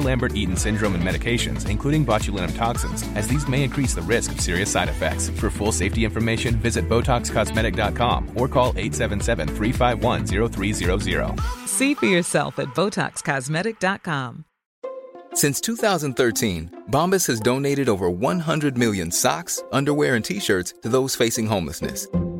Lambert-Eaton syndrome and medications, including botulinum toxins, as these may increase the risk of serious side effects. For full safety information, visit BotoxCosmetic.com or call 877-351-0300. See for yourself at BotoxCosmetic.com. Since 2013, Bombas has donated over 100 million socks, underwear, and t-shirts to those facing homelessness.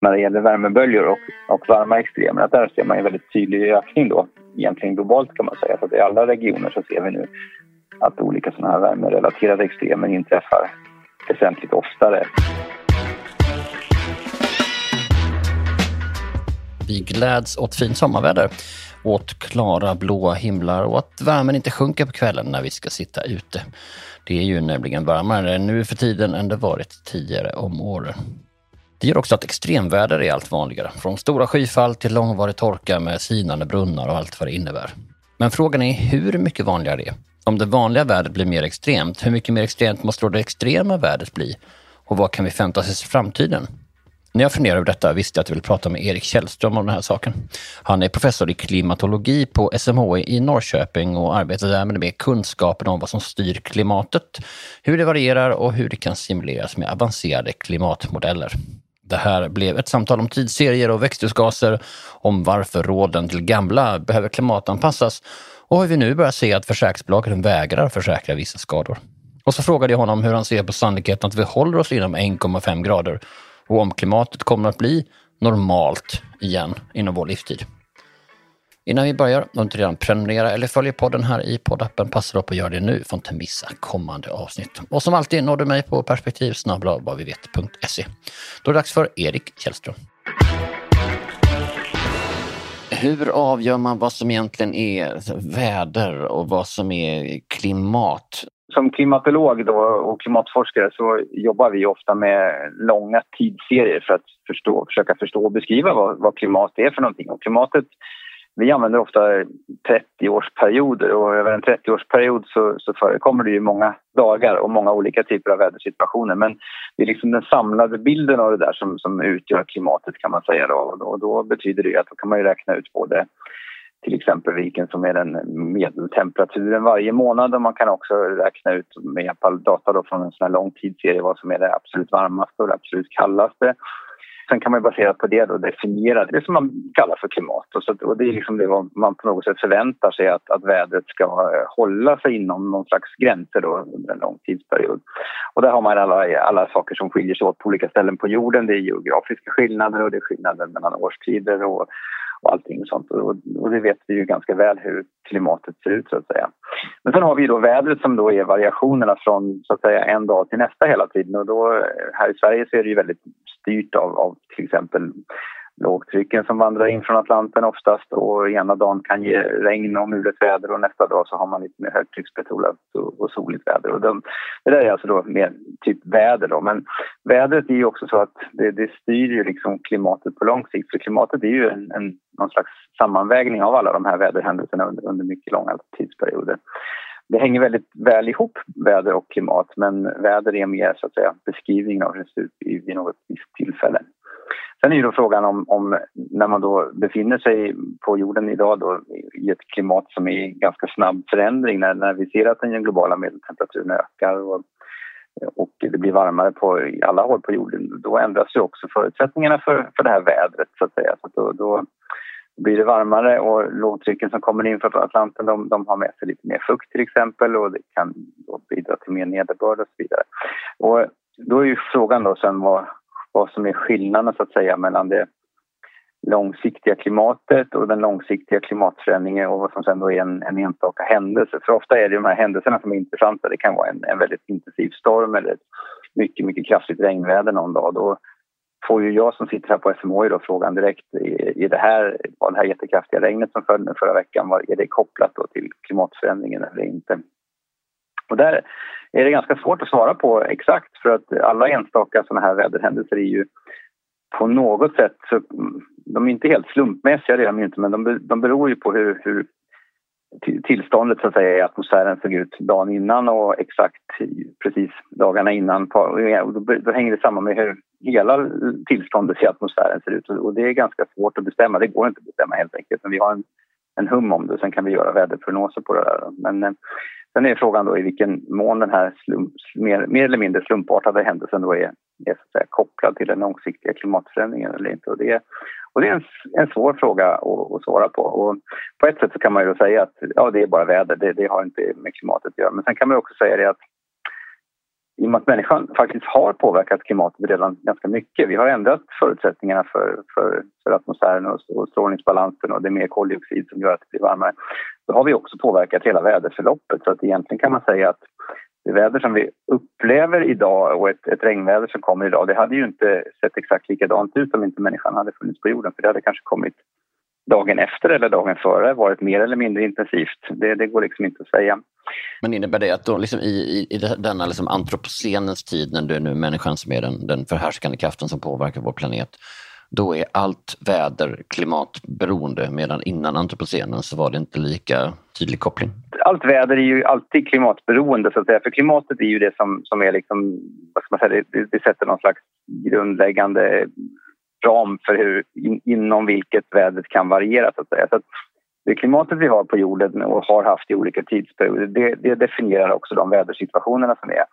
När det gäller värmeböljor och, och varma extremer, att där ser man en väldigt tydlig ökning då, egentligen globalt kan man säga. Så I alla regioner så ser vi nu att olika sådana här värmerelaterade extremer inträffar väsentligt oftare. Vi gläds åt fint sommarväder, åt klara blåa himlar och att värmen inte sjunker på kvällen när vi ska sitta ute. Det är ju nämligen varmare nu för tiden än det varit tidigare om åren. Det gör också att extremväder är allt vanligare, från stora skyfall till långvarig torka med sinande brunnar och allt vad det innebär. Men frågan är hur mycket vanligare det är. Om det vanliga vädret blir mer extremt, hur mycket mer extremt måste då det extrema vädret bli? Och vad kan vi förvänta oss i framtiden? När jag funderade över detta visste jag att jag ville prata med Erik Källström om den här saken. Han är professor i klimatologi på SMHI i Norrköping och arbetar därmed med kunskapen om vad som styr klimatet, hur det varierar och hur det kan simuleras med avancerade klimatmodeller. Det här blev ett samtal om tidsserier och växthusgaser, om varför råden till gamla behöver klimatanpassas och hur vi nu börjar se att försäkringsbolagen vägrar försäkra vissa skador. Och så frågade jag honom hur han ser på sannolikheten att vi håller oss inom 1,5 grader och om klimatet kommer att bli normalt igen inom vår livstid. Innan vi börjar, om du inte redan prenumererar eller följer podden här i poddappen, passa då på att göra det nu för att inte missa kommande avsnitt. Och som alltid når du mig på perspektiv vad vi vet.se. Då är det dags för Erik Källström. Hur avgör man vad som egentligen är väder och vad som är klimat? Som klimatolog då och klimatforskare så jobbar vi ofta med långa tidsserier för att förstå, försöka förstå och beskriva vad, vad klimat är för någonting. Och klimatet vi använder ofta 30-årsperioder och över en 30-årsperiod så, så förekommer det ju många dagar och många olika typer av vädersituationer. Men det är liksom den samlade bilden av det där som, som utgör klimatet kan man säga. Då. Och då betyder det att då kan man ju räkna ut både till exempel vilken som är den medeltemperaturen varje månad och man kan också räkna ut med hjälp av data då från en sån här lång tidsserie vad som är det absolut varmaste och det absolut kallaste. Sen kan man baserat på det då definiera det som man kallar för klimat. Och, så, och det är liksom det man på något sätt förväntar sig att, att vädret ska eh, hålla sig inom någon slags gränser då under en lång tidsperiod. Och där har man alla, alla saker som skiljer sig åt på olika ställen på jorden. Det är geografiska skillnader och det är skillnader mellan årstider och och allting sånt. Och, och det vet vi ju ganska väl hur klimatet ser ut så att säga. Men sen har vi då vädret som då är variationerna från så att säga en dag till nästa hela tiden och då här i Sverige så är det ju väldigt styrt av, av till exempel lågtrycken som vandrar in från Atlanten oftast och ena dagen kan ge regn och mulet väder och nästa dag så har man lite mer högtrycksbetonat och, och soligt väder. Och de, det där är alltså då mer typ väder då. Men vädret är ju också så att det, det styr ju liksom klimatet på lång sikt. För klimatet är ju en, en, någon slags sammanvägning av alla de här väderhändelserna under, under mycket långa tidsperioder. Det hänger väldigt väl ihop, väder och klimat, men väder är mer så att säga beskrivningen av hur det ser ut vid något visst tillfälle. Sen är ju då frågan om, om, när man då befinner sig på jorden idag då, i ett klimat som är i ganska snabb förändring när, när vi ser att den globala medeltemperaturen ökar och, och det blir varmare på alla håll på jorden, då ändras ju också förutsättningarna för, för det här vädret så att säga. Så då, då blir det varmare och lågtrycken som kommer in från Atlanten de, de har med sig lite mer fukt till exempel och det kan bidra till mer nederbörd och så vidare. Och då är ju frågan då sen vad, vad som är skillnaden så att säga mellan det långsiktiga klimatet och den långsiktiga klimatförändringen och vad som sen då är en, en enstaka händelse. För ofta är det de här händelserna som är intressanta. Det kan vara en, en väldigt intensiv storm eller ett mycket, mycket kraftigt regnväder någon dag. Då får ju jag som sitter här på SMHI då frågan direkt, är det här, var det här jättekraftiga regnet som föll förra veckan, var, är det kopplat då till klimatförändringen eller inte? Och där är det ganska svårt att svara på exakt för att alla enstaka sådana här väderhändelser är ju på något sätt, så, de är inte helt slumpmässiga det är de inte, men de, de beror ju på hur, hur tillståndet så att säga i atmosfären såg ut dagen innan och exakt precis dagarna innan. Då, då hänger det samman med hur hela tillståndet i atmosfären ser ut och det är ganska svårt att bestämma. Det går inte att bestämma helt enkelt, men vi har en, en hum om det. Sen kan vi göra väderprognoser på det där. Men eh, Sen är frågan då i vilken mån den här slump, mer, mer, eller mindre slumpartade händelsen då är, är så att säga, kopplad till den långsiktiga klimatförändringen eller inte. Och det, och det är en, en svår fråga att, att, svara på. Och på ett sätt så kan man ju säga att ja, det är bara väder, det, det har inte med klimatet att göra. Men sen kan man också säga det att i och med att människan faktiskt har påverkat klimatet redan ganska mycket. Vi har ändrat förutsättningarna för, för, för atmosfären och, strålningsbalansen och det är mer koldioxid som gör att det blir varmare. Då har vi också påverkat hela väderförloppet så att egentligen kan man säga att det väder som vi upplever idag och ett, ett regnväder som kommer idag det hade ju inte sett exakt likadant ut om inte människan hade funnits på jorden för det hade kanske kommit dagen efter eller dagen före varit mer eller mindre intensivt. Det, det går liksom inte att säga. Men innebär det att då liksom i, i, i denna liksom antropocenens tid, när det är nu människan som är den, den förhärskande kraften som påverkar vår planet, då är allt väder klimatberoende medan innan antropocenen så var det inte lika tydlig koppling? Allt väder är ju alltid klimatberoende så att säga, för klimatet är ju det som, som är liksom, vad ska man säga, det, det sätter någon slags grundläggande ram för hur, in, inom vilket vädret kan variera så att säga. Så att det klimatet vi har på jorden och har haft i olika tidsperioder det, det definierar också de vädersituationerna som är.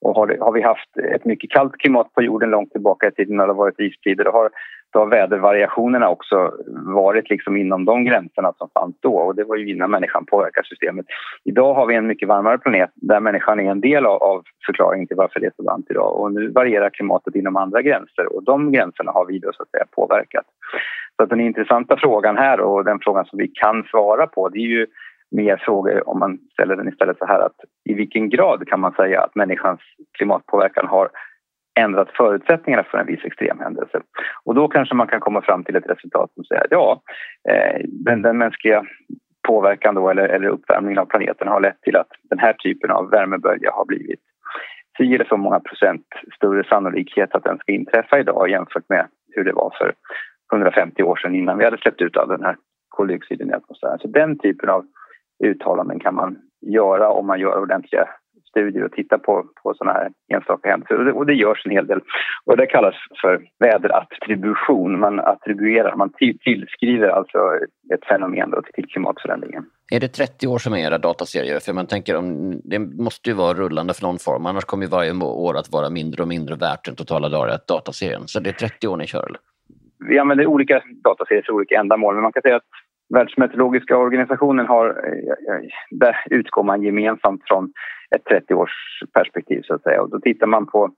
Och har, har, vi haft ett mycket kallt klimat på jorden långt tillbaka i tiden när det varit istider då har, då har vädervariationerna också varit liksom inom de gränserna som fanns då och det var ju innan människan påverkade systemet. Idag har vi en mycket varmare planet där människan är en del av, av förklaringen till varför det är så varmt idag och nu varierar klimatet inom andra gränser och de gränserna har vi då så att säga påverkat. Så att den intressanta frågan här och den frågan som vi kan svara på det är ju mer frågor om man ställer den istället så här att i vilken grad kan man säga att människans klimatpåverkan har ändrat förutsättningarna för en viss extremhändelse. Och då kanske man kan komma fram till ett resultat som säger att ja, eh, den, den mänskliga påverkan då, eller, eller uppvärmningen av planeten har lett till att den här typen av värmebölja har blivit si eller så många procent större sannolikhet att den ska inträffa idag jämfört med hur det var för 150 år sedan innan vi hade släppt ut all den här koldioxiden i atmosfären. Så den typen av uttalanden kan man göra om man gör ordentliga studier och tittar på, på sådana här enstaka händelser. Och det, och det görs en hel del. Och det kallas för väderattribution. Man attribuerar, man tillskriver alltså ett fenomen då till klimatförändringen. Är det 30 år som är era dataserier? För man tänker om, det måste ju vara rullande för någon form, annars kommer ju varje år att vara mindre och mindre värt den totala dataserien. Så det är 30 år ni kör eller? Vi använder olika dataserier för olika ändamål, men man kan säga att Världsmeteorologiska organisationen har, eh, eh, där utgår man gemensamt från ett 30-årsperspektiv så att säga. Och då tittar man på,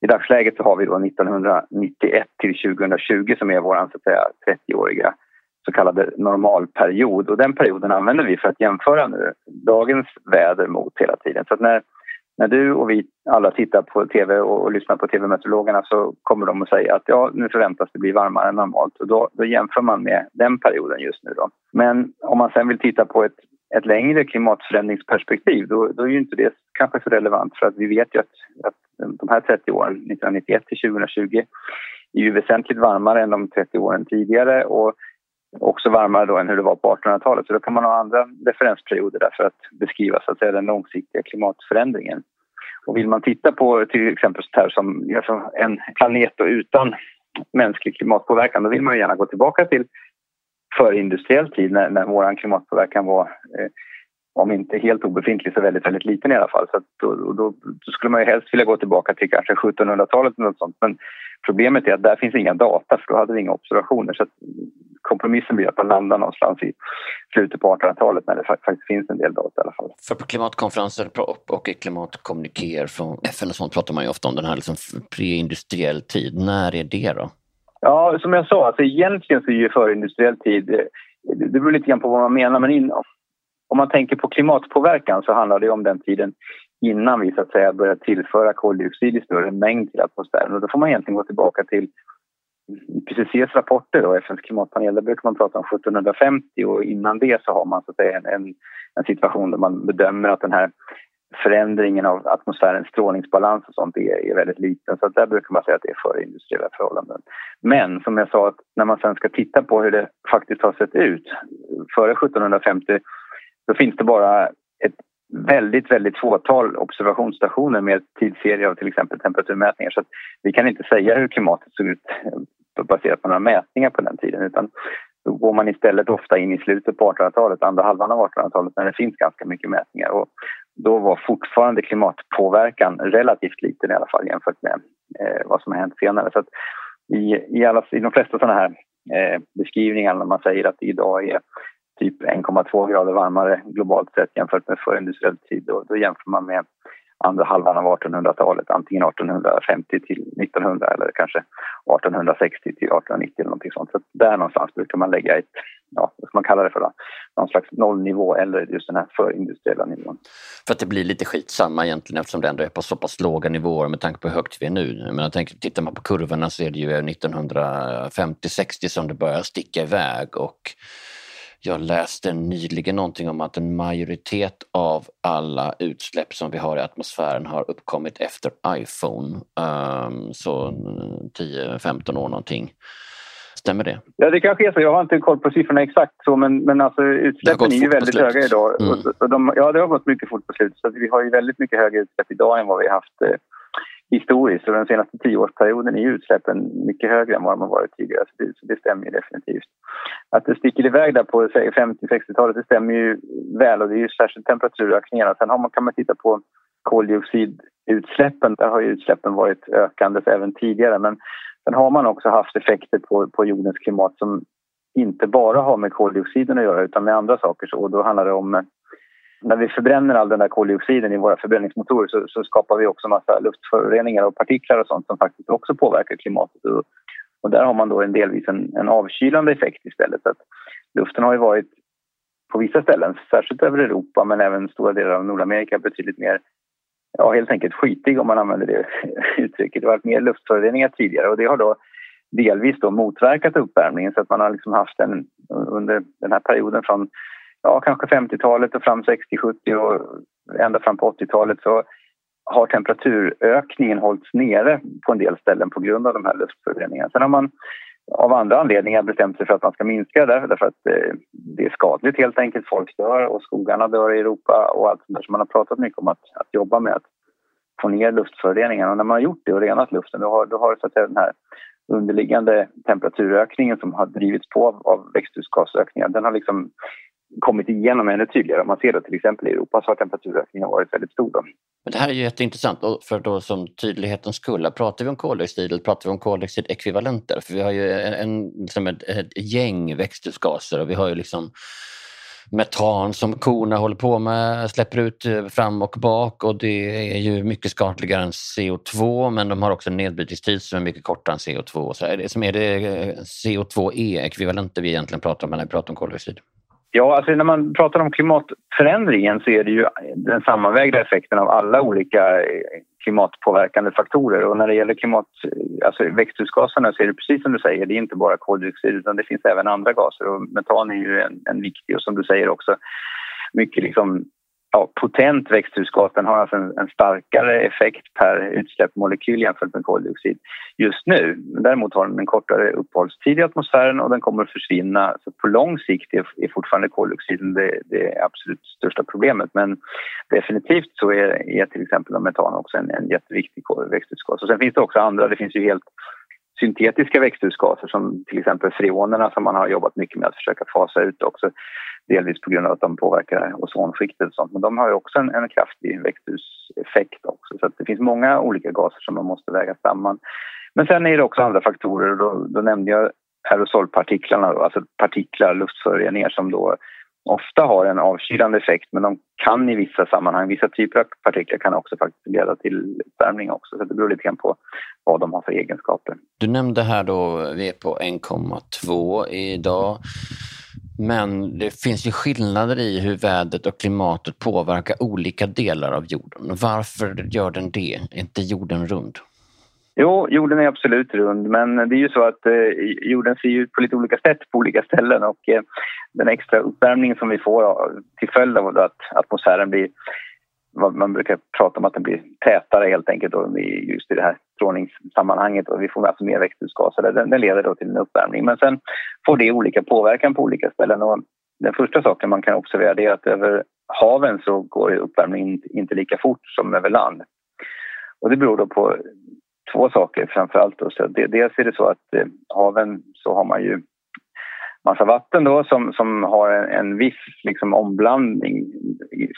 i dagsläget så har vi då 1991 till 2020 som är vår 30-åriga så kallade normalperiod och den perioden använder vi för att jämföra nu dagens väder mot hela tiden. Så när, när du och vi alla tittar på tv och, och lyssnar på tv-meteorologerna så kommer de att säga att ja, nu förväntas det bli varmare än normalt. Och då, då jämför man med den perioden just nu då. Men om man sen vill titta på ett, ett längre klimatförändringsperspektiv då, då är ju inte det kanske så relevant. För att vi vet ju att, att de här 30 åren, 1991 till 2020, är ju väsentligt varmare än de 30 åren tidigare. Och också varmare då än hur det var på 1800-talet. Så då kan man ha andra referensperioder där för att beskriva så att säga, den långsiktiga klimatförändringen. Och vill man titta på till exempel så här som alltså en planet utan mänsklig klimatpåverkan då vill man gärna gå tillbaka till förindustriell tid när, när vår klimatpåverkan var eh, om inte helt obefintlig så väldigt, väldigt liten i alla fall. Så då, då, då, skulle man ju helst vilja gå tillbaka till kanske 1700-talet eller något sånt. Men problemet är att där finns inga data för då hade vi inga observationer. Så kompromissen blir att man landar någonstans i slutet på 1800-talet när det faktiskt finns en del data i alla fall. För på klimatkonferenser och i klimatkommunikéer från FN och sånt pratar man ju ofta om den här liksom preindustriell tid. När är det då? Ja, som jag sa, alltså egentligen så är ju förindustriell tid, det beror lite grann på vad man menar, men in, om man tänker på klimatpåverkan så handlar det om den tiden innan vi så att säga börjar tillföra koldioxid i större mängd till atmosfären. Och då får man egentligen gå tillbaka till IPCCs rapporter, då, FNs klimatpanel, där brukar man prata om 1750 och innan det så har man så att säga en, en, en situation där man bedömer att den här förändringen av atmosfärens strålningsbalans och sånt är, är väldigt liten. Så där brukar man säga att det är före industriella förhållanden. Men som jag sa, att när man sen ska titta på hur det faktiskt har sett ut före 1750 då finns det bara ett väldigt, väldigt fåtal observationsstationer med tidsserie av till exempel temperaturmätningar. Så vi kan inte säga hur klimatet såg ut eh, baserat på några mätningar på den tiden. Utan då går man istället ofta in i slutet på 1800-talet, andra halvan av 1800-talet när det finns ganska mycket mätningar. Och då var fortfarande klimatpåverkan relativt liten i alla fall jämfört med eh, vad som har hänt senare. Så i, i, alla, i de flesta sådana här eh, beskrivningar när man säger att det idag är typ 1,2 grader varmare globalt sett jämfört med förindustriell tid. Då, då jämför man med andra halvan av 1800-talet, antingen 1850 till 1900 eller kanske 1860 till 1890 eller någonting sånt. Så där någonstans brukar man lägga ett, ja, vad ska man kalla det för då? Någon slags nollnivå eller just den här förindustriella nivån. För att det blir lite skitsamma egentligen eftersom det ändå är på så pass låga nivåer med tanke på hur högt vi är nu. Men jag tänker, tittar man på kurvorna så är det ju 1950-60 som det börjar sticka iväg och jag läste nyligen någonting om att en majoritet av alla utsläpp som vi har i atmosfären har uppkommit efter iPhone. Um, så 10-15 år någonting. Stämmer det? Ja, det kanske är så. Jag har inte koll på siffrorna exakt så, men, men alltså, utsläppen är ju väldigt höga idag. Mm. Och, och de, ja, det har gått mycket fort på slutet. Så vi har ju väldigt mycket högre utsläpp idag än vad vi haft eh, historiskt. Och den senaste tioårsperioden är utsläppen mycket högre än vad de har varit tidigare. Så det, så det stämmer definitivt. Att det sticker iväg där på 50-60-talet det stämmer ju väl och det är ju särskilt temperaturökningarna. Sen har man, kan man titta på koldioxidutsläppen. Där har ju utsläppen varit ökande även tidigare. Men sen har man också haft effekter på, på jordens klimat som inte bara har med koldioxiden att göra utan med andra saker. Så, och då handlar det om eh, när vi förbränner all den där koldioxiden i våra förbränningsmotorer så, så skapar vi också massa luftföroreningar och partiklar och sånt som faktiskt också påverkar klimatet. Och, och där har man då en delvis en, en avkylande effekt istället. Så att luften har ju varit på vissa ställen, särskilt över Europa men även stora delar av Nordamerika betydligt mer ja, helt enkelt skitig om man använder det uttrycket. Det har varit mer luftföroreningar tidigare och det har då delvis då motverkat uppvärmningen så att man har liksom haft en under den här perioden från ja, kanske 50-talet och fram 60-70 och ända fram på 80-talet så har temperaturökningen hållits nere på en del ställen på grund av de här luftföroreningarna. Sen har man av andra anledningar bestämt sig för att man ska minska det därför att eh, det är skadligt helt enkelt. Folk dör och skogarna dör i Europa och allt sånt där som man har pratat mycket om att, att jobba med att få ner luftföroreningarna. Och när man har gjort det och renat luften då har, då har så att säga, den här underliggande temperaturökningen som har drivits på av, av växthusgasökningar den har liksom kommit igenom ännu tydligare. Man ser det till exempel i Europa så har temperaturökningen varit väldigt stor. Då. Men det här är ju jätteintressant för då som tydlighetens skull, pratar vi om koldioxid eller pratar vi om koldioxidekvivalenter? För vi har ju en, en, liksom ett, ett gäng växthusgaser och vi har ju liksom metan som korna håller på med, släpper ut eh, fram och bak och det är ju mycket skadligare än CO2 men de har också en nedbrytningstid som är mycket kortare än CO2. Så är det, som är det eh, CO2e-ekvivalenter vi egentligen pratar om när vi pratar om koldioxid? Ja, alltså när man pratar om klimatförändringen så är det ju den sammanvägda effekten av alla olika eh, klimatpåverkande faktorer. Och när det gäller klimat, eh, alltså växthusgaserna så är det precis som du säger, det är inte bara koldioxid utan det finns även andra gaser och metan är ju en, en viktig och som du säger också mycket liksom ja, potent växthusgas den har alltså en, en, starkare effekt per utsläppsmolekyl jämfört med koldioxid just nu. Däremot har den en kortare uppehållstid i atmosfären och den kommer att försvinna. Så på lång sikt är, är fortfarande koldioxiden det, det absolut största problemet. Men definitivt så är, är till exempel metan också en, en jätteviktig växthusgas. Och sen finns det också andra, det finns ju helt syntetiska växthusgaser som till exempel freonerna som man har jobbat mycket med att försöka fasa ut också delvis på grund av att de påverkar ozonskiktet och sånt. Men de har ju också en, en kraftig växthuseffekt också. Så det finns många olika gaser som man måste väga samman. Men sen är det också andra faktorer. Då, då nämnde jag aerosolpartiklarna, då, alltså partiklar, luftföroreningar som då ofta har en avkylande effekt men de kan i vissa sammanhang, vissa typer av partiklar kan också faktiskt leda till uppvärmning också. Så det beror lite grann på vad de har för egenskaper. Du nämnde här då, vi är på 1,2 idag. Men det finns ju skillnader i hur vädret och klimatet påverkar olika delar av jorden. Varför gör den det? Är inte jorden rund? Jo, jorden är absolut rund men det är ju så att eh, jorden ser ut på lite olika sätt på olika ställen och eh, den extra uppvärmningen som vi får till följd av att atmosfären blir man brukar prata om att den blir tätare helt enkelt då, just i det här strålningssammanhanget och vi får alltså mer växthusgaser. Den, den leder då till en uppvärmning. Men sen får det olika påverkan på olika ställen och den första saken man kan observera är att över haven så går uppvärmningen inte lika fort som över land. Och det beror då på två saker framför allt. Då. Så det, dels är det så att eh, haven så har man ju massa vatten då som, som har en, en viss liksom, omblandning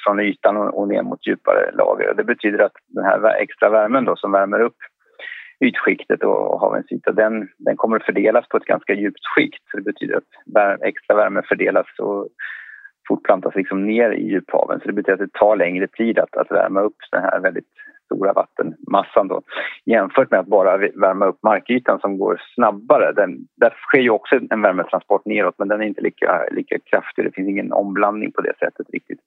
från ytan och, och ner mot djupare lager. Det betyder att den här extra värmen då, som värmer upp ytskiktet och havens yta, den, den kommer att fördelas på ett ganska djupt skikt. Så det betyder att extra värme fördelas och fortplantas liksom ner i djuphaven. Så det betyder att det tar längre tid att, att värma upp den här väldigt stora vattenmassan då, jämfört med att bara värma upp markytan som går snabbare. Den, där sker ju också en värmetransport neråt men den är inte lika, lika kraftig. Det finns ingen omblandning på det sättet riktigt.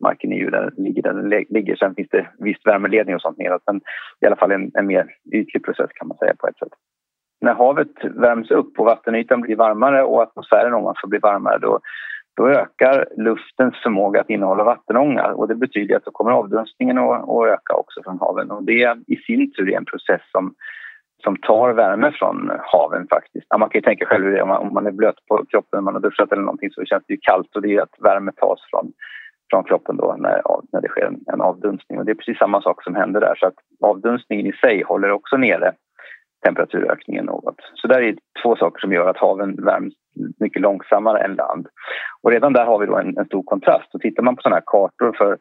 Marken är ju där den ligger där den ligger. Sen finns det viss värmeledning och sånt neråt men i alla fall en, en mer ytlig process kan man säga på ett sätt. När havet värms upp och vattenytan blir varmare och atmosfären ovanför blir varmare då då ökar luftens förmåga att innehålla vattenånga och det betyder att då kommer avdunstningen att, öka också från haven. Och det i sin tur är en process som, som tar värme från haven faktiskt. Ja, man kan ju tänka själv det, om man, om man är blöt på kroppen man har duschat eller någonting så känns det ju kallt. Och det är att värme tas från, från kroppen då när, när det sker en, en avdunstning. Och det är precis samma sak som händer där. Så att avdunstningen i sig håller också nere temperaturökningen något. Så där är två saker som gör att haven värms mycket långsammare än land. Och redan där har vi då en, en stor kontrast. Och tittar man på sådana här kartor för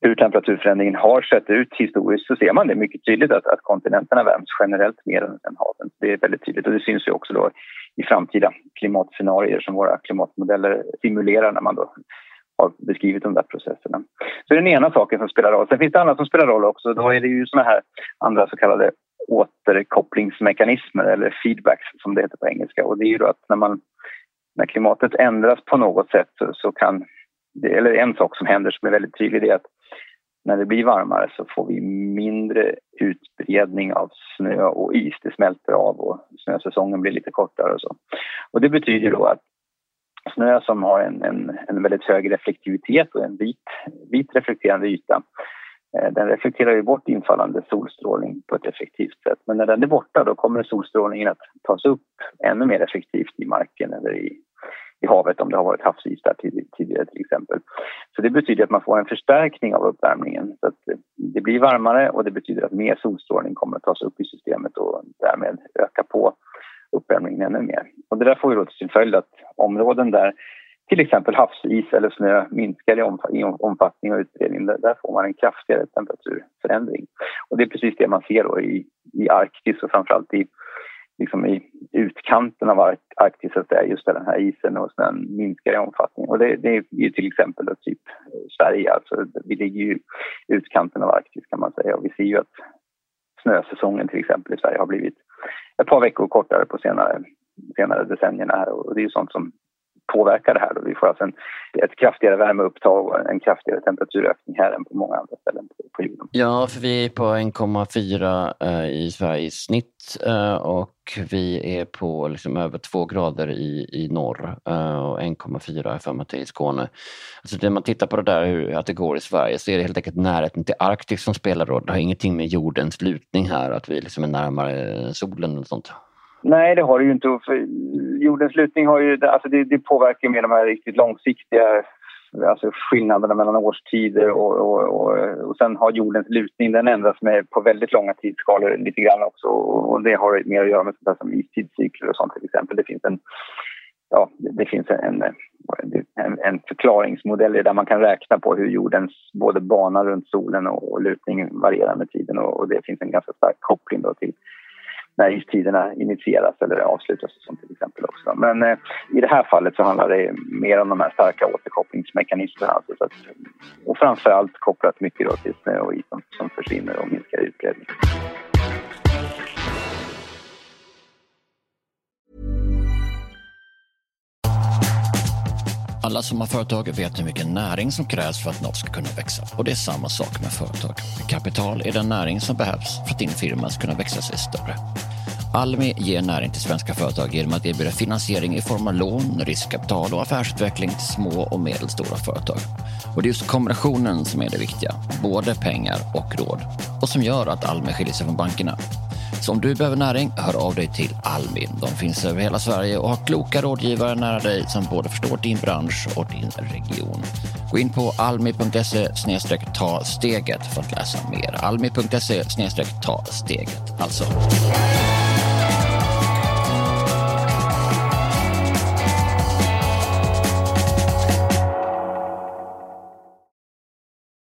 hur temperaturförändringen har sett ut historiskt så ser man det mycket tydligt att, att kontinenterna värms generellt mer än, än haven. Det är väldigt tydligt och det syns ju också då i framtida klimatscenarier som våra klimatmodeller simulerar när man då har beskrivit de där processerna. Så det är den ena saken som spelar roll. Sen finns det annat som spelar roll också. Då är det ju såna här andra så kallade återkopplingsmekanismer eller feedbacks som det heter på engelska. Och det är ju då att när, man, när klimatet ändras på något sätt så, så kan... Det, eller en sak som händer som är väldigt tydlig är att när det blir varmare så får vi mindre utbredning av snö och is. Det smälter av och snösäsongen blir lite kortare och så. Och det betyder då att snö som har en, en, en väldigt hög reflektivitet och en vit, vit reflekterande yta Eh, den reflekterar ju bort infallande solstrålning på ett effektivt sätt. Men när den är borta då kommer solstrålningen att tas upp ännu mer effektivt i marken eller i, i havet om det har varit havsis där tidigare till exempel. Så det betyder att man får en förstärkning av uppvärmningen. Så att eh, det blir varmare och det betyder att mer solstrålning kommer att tas upp i systemet och därmed öka på uppvärmningen ännu mer. Och det där får ju då till sin följd att områden där till exempel havsis eller snö minskar i, omfattning och utbredning. Där får man en kraftigare temperaturförändring. Och det är precis det man ser då i, i Arktis och framförallt i, liksom i utkanten av Arktis, att det är just där den här isen och snön minskar i omfattning. Och det, det är ju till exempel då typ Sverige, alltså vi ligger ju i utkanten av Arktis kan man säga och vi ser ju att snösäsongen till exempel i Sverige har blivit ett par veckor kortare på senare, senare decennierna här och det är ju sånt som påverkar det här. Då. Vi får alltså en, ett kraftigare värmeupptag och en kraftigare temperaturökning här än på många andra ställen på, jorden. Ja, för vi är på 1,4 eh, i Sverige i snitt eh, och vi är på liksom över 2 grader i, i norr eh, och 1,4 för mig i Skåne. Alltså när man tittar på det där hur att det går i Sverige så är det helt enkelt närheten till Arktis som spelar roll. Det har ingenting med jordens lutning här, att vi liksom är närmare solen och sånt. Nej, det har det ju inte. För jordens lutning har ju, alltså det, det påverkar med de här riktigt långsiktiga alltså skillnaderna mellan årstider och, och, och, och sen har jordens lutning, den ändras med på väldigt långa tidsskalor lite grann också och det har mer att göra med sånt som istidscykler och sånt till exempel. Det finns en, ja, det finns en, en, en förklaringsmodell där man kan räkna på hur jordens både bana runt solen och, lutning varierar med tiden och, och det finns en ganska stark koppling då till när istiderna initieras eller avslutas som till exempel också. Men eh, i det här fallet så handlar det mer om de här starka återkopplingsmekanismerna. Alltså, så att, och framförallt kopplat mycket då till snö och is som, som försvinner och minskar utbredning. Alla som har företag vet hur mycket näring som krävs för att något ska kunna växa. Och det är samma sak med företag. Kapital är den näring som behövs för att din firma ska kunna växa sig större. Almi ger näring till svenska företag genom att erbjuda finansiering i form av lån, riskkapital och affärsutveckling till små och medelstora företag. Och det är just kombinationen som är det viktiga, både pengar och råd. Och som gör att Almi skiljer sig från bankerna. Så om du behöver näring, hör av dig till Almi. De finns över hela Sverige och har kloka rådgivare nära dig som både förstår din bransch och din region. Gå in på almi.se ta steget för att läsa mer. Almi.se ta steget alltså.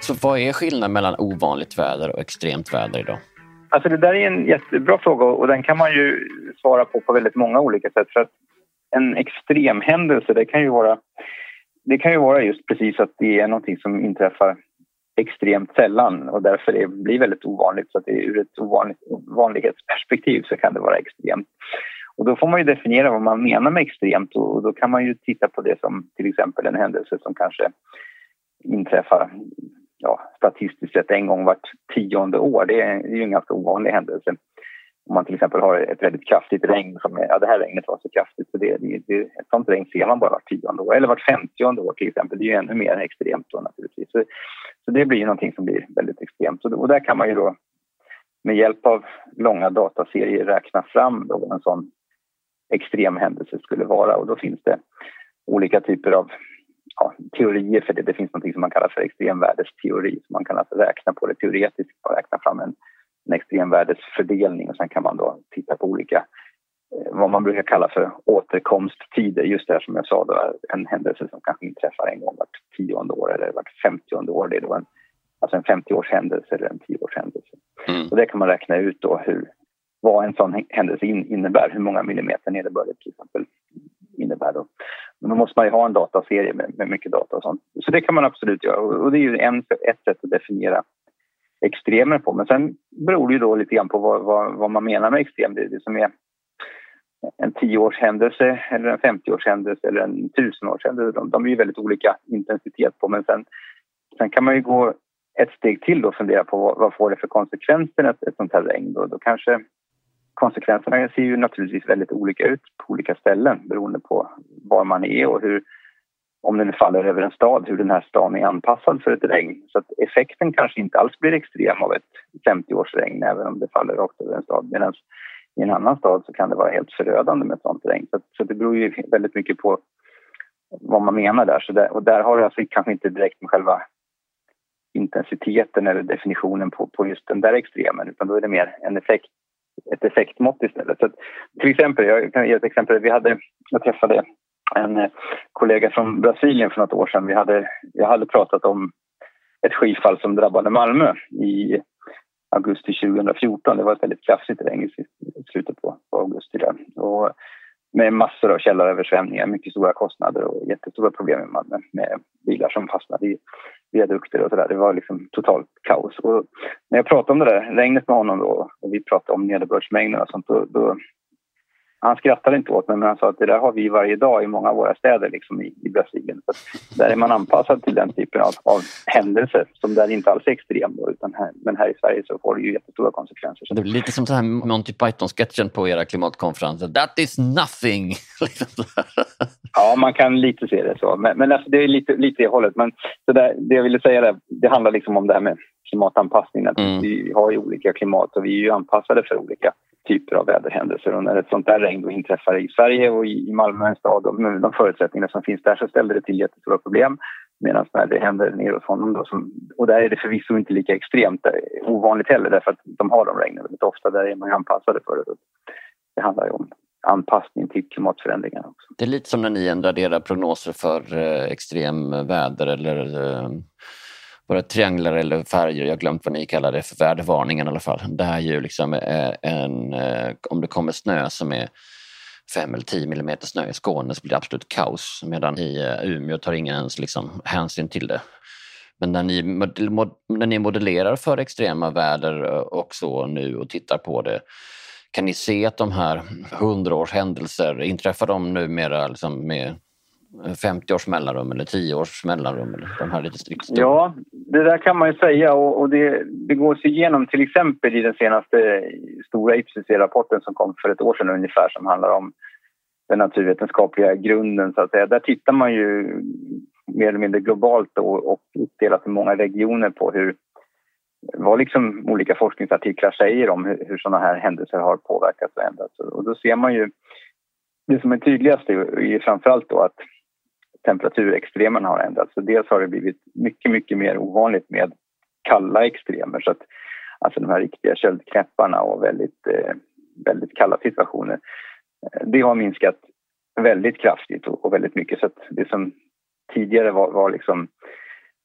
Så vad är skillnaden mellan ovanligt väder och extremt väder idag? Alltså det där är en jättebra fråga och den kan man ju svara på på väldigt många olika sätt. För att en extremhändelse, det kan ju vara, det kan ju vara just precis att det är någonting som inträffar extremt sällan och därför det blir väldigt ovanligt. Så att det ur ett ovanligt, vanlighetsperspektiv så kan det vara extremt. Och då får man ju definiera vad man menar med extremt och då kan man ju titta på det som till exempel en händelse som kanske inträffar ja, statistiskt sett en gång vart tionde år. Det är, ju en ganska ovanlig händelse. Om man till exempel har ett väldigt kraftigt regn som är, ja det här regnet var så kraftigt så det, det, det, ett sånt regn ser man bara vart tionde år eller vart femtionde år till exempel. Det är ju ännu mer extremt då naturligtvis. Så, så det blir ju någonting som blir väldigt extremt och, och där kan man ju då med hjälp av långa dataserier räkna fram då en sån extrem händelse skulle vara och då finns det olika typer av ja, teorier för det. Det finns något som man kallar för extremvärdesteori. Så man kan alltså räkna på det teoretiskt och räkna fram en, en extremvärdesfördelning och sen kan man då titta på olika eh, vad man brukar kalla för återkomsttider. Just det här som jag sa, då, en händelse som kanske inträffar en gång vart tionde år eller vart femtionde år. Det är då en, alltså en 50-års händelse eller en 10-års händelse. Mm. Och det kan man räkna ut då hur, vad en sån händelse innebär, hur många millimeter nederbörd till exempel innebär. Då. Men då måste man ju ha en dataserie med, med mycket data och sånt. Så det kan man absolut göra och det är ju en, ett sätt att definiera extremer på. Men sen beror det ju då lite grann på vad, vad, vad man menar med extrem. Det, det som är en tioårshändelse eller en 50-årshändelse eller en tusenårshändelse. De, de är ju väldigt olika intensitet på men sen, sen kan man ju gå ett steg till och fundera på vad, vad får det för konsekvenser ett, ett sånt här regn. Då, då kanske konsekvenserna ser ju naturligtvis väldigt olika ut på olika ställen beroende på var man är och hur, om den faller över en stad, hur den här staden är anpassad för ett regn. Så att effekten kanske inte alls blir extrem av ett 50-årsregn även om det faller rakt över en stad. Medan i en annan stad så kan det vara helt förödande med ett sånt regn. Så, så det beror ju väldigt mycket på vad man menar där. Så där, och där har det alltså kanske inte direkt med själva intensiteten eller definitionen på, på just den där extremen utan då är det mer en effekt ett effektmått istället. Så att, till exempel, jag kan ge ett exempel. Vi hade, jag träffade en eh, kollega från Brasilien för något år sedan. Vi hade, jag hade pratat om ett skifall som drabbade Malmö i augusti 2014. Det var ett väldigt kraftigt regn i slutet på, på augusti. Där. Och med massor av källaröversvämningar, mycket stora kostnader och jättestora problem i Malmö med bilar som fastnade i viadukter och sådär. Det var liksom totalt kaos. Och när jag pratade om det där regnet med honom då och vi pratade om nederbördsmängderna och sånt då, då han skrattade inte åt mig, men han sa att det där har vi varje dag i många av våra städer liksom i, i Brasilien. Så där är man anpassad till den typen av, av händelser som där inte alls är extrem. Då, utan här, men här i Sverige så får det ju jättestora konsekvenser. Det blir lite som den här Monty Python-sketchen på era klimatkonferenser. That is nothing! ja, man kan lite se det så. Men, men alltså, det är lite, lite i hållet. Men så där, det jag ville säga där, det handlar liksom om det här med klimatanpassning. Mm. Vi har ju olika klimat och vi är ju anpassade för olika typer av väderhändelser. Och när ett sånt där regn då inträffar i Sverige och i Malmö, en stad, och med de förutsättningar som finns där så ställer det till jättestora problem. Medan när det händer nere hos honom då, som, och där är det förvisso inte lika extremt eh, ovanligt heller därför att de har de regnen väldigt ofta. Där är man ju anpassade för det. Det handlar ju om anpassning till klimatförändringarna också. Det är lite som när ni ändrade era prognoser för eh, extremväder eller eh, våra trianglar eller färger, jag har glömt vad ni kallar det för vädervarningen i alla fall. Det här är ju liksom eh, en, eh, om det kommer snö som är 5 eller 10 millimeter snö i Skåne så blir det absolut kaos medan i eh, Umeå tar ingen ens liksom hänsyn till det. Men när ni, när ni modellerar för extrema väder och så nu och tittar på det, kan ni se att de här hundraårshändelser, inträffar de numera liksom med 50 års mellanrum eller 10 års mellanrum? Eller de här lite strikt Ja, det där kan man ju säga och, och det, det gås igenom till exempel i den senaste stora IPCC-rapporten som kom för ett år sedan ungefär som handlar om den naturvetenskapliga grunden så att säga. Där tittar man ju mer eller mindre globalt och, och uppdelat i många regioner på hur vad liksom olika forskningsartiklar säger om hur, hur sådana här händelser har påverkats och ändrats. Och då ser man ju det som är tydligast är ju framförallt då att temperaturextremerna har ändrats. Så dels har det blivit mycket, mycket mer ovanligt med kalla extremer. Så att, alltså de här riktiga köldknäpparna och väldigt, eh, väldigt kalla situationer. Eh, det har minskat väldigt kraftigt och, och väldigt mycket. Så att det som tidigare var, var liksom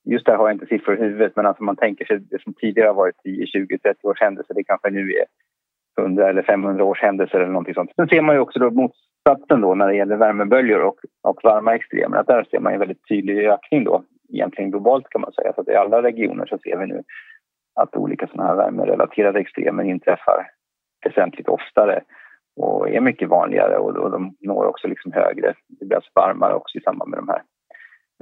Just där har jag inte siffror i huvudet, men alltså man tänker sig det som tidigare har varit 10, 20, 30 års händelser, det kanske nu är 100 eller 500 års händelser eller någonting sånt. Sen ser man ju också då motsatsen då när det gäller värmeböljor och, och varma extremer. Att där ser man en väldigt tydlig ökning då, egentligen globalt kan man säga. Så att i alla regioner så ser vi nu att olika sådana här värmerelaterade extremer inträffar väsentligt oftare och är mycket vanligare och, och de når också liksom högre. Det blir alltså varmare också i samband med de här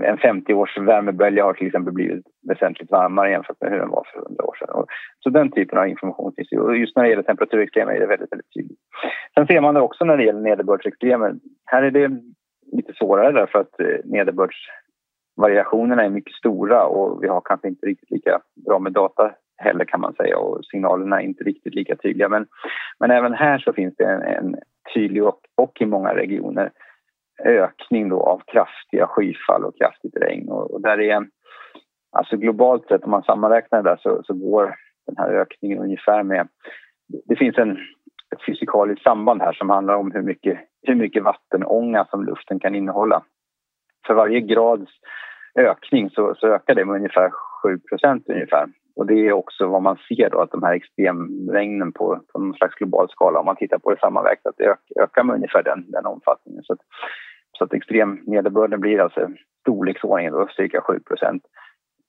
en 50-års värmebölja har till exempel blivit väsentligt varmare jämfört med hur den var för 100 år sedan. Så den typen av information finns ju. Och just när det gäller temperaturextremer är det väldigt, väldigt tydligt. Sen ser man det också när det gäller nederbördsextremer. Här är det lite svårare därför att eh, nederbördsvariationerna är mycket stora och vi har kanske inte riktigt lika bra med data heller kan man säga och signalerna är inte riktigt lika tydliga. Men, men även här så finns det en, en tydlig och, och i många regioner ökning då av kraftiga skyfall och kraftigt regn. Och, och där är, alltså globalt sett om man sammanräknar det där så, så går den här ökningen ungefär med... Det finns en, ett fysikaliskt samband här som handlar om hur mycket, hur mycket vattenånga som luften kan innehålla. För varje grads ökning så, så ökar det med ungefär 7 ungefär. Och det är också vad man ser då, att de här extremregnen på, på någon slags global skala, om man tittar på det sammanvägt, att det ök, ökar med ungefär den, den omfattningen. Så att, så att extremnederbörden blir alltså storleksordningen då, cirka 7%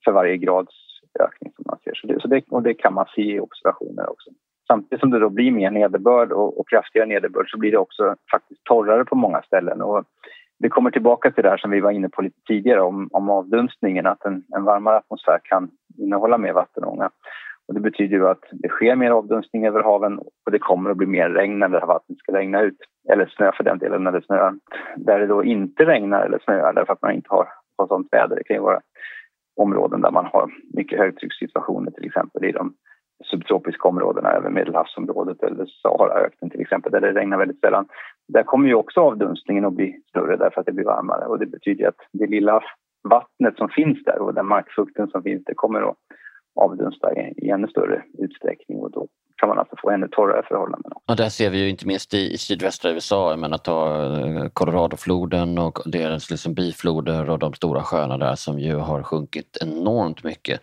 för varje grads ökning som man ser. Så det, så det, och det kan man se i observationer också. Samtidigt som det då blir mer nederbörd och, och kraftigare nederbörd så blir det också faktiskt torrare på många ställen. Och det kommer tillbaka till det här som vi var inne på lite tidigare om, om avdunstningen, att en, en varmare atmosfär kan innehålla mer vattenånga. Och det betyder ju att det sker mer avdunstning över haven och det kommer att bli mer regn när det här vattnet ska regna ut. Eller snö för den delen när det snöar. Där det då inte regnar eller snöar därför att man inte har, har sånt väder. Det kan ju vara områden där man har mycket högtryckssituationer till exempel i de subtropiska områdena, över Medelhavsområdet eller Saharaöknen till exempel, där det regnar väldigt sällan. Där kommer ju också avdunstningen att bli större därför att det blir varmare. Och det betyder att det lilla vattnet som finns där och den markfukten som finns, det kommer att avdunsta i, i ännu större utsträckning. Och då kan man alltså få ännu torrare förhållanden. Och där ser vi ju inte minst i, i sydvästra USA, jag menar ta eh, Coloradofloden och deras liksom bifloder och de stora sjöarna där som ju har sjunkit enormt mycket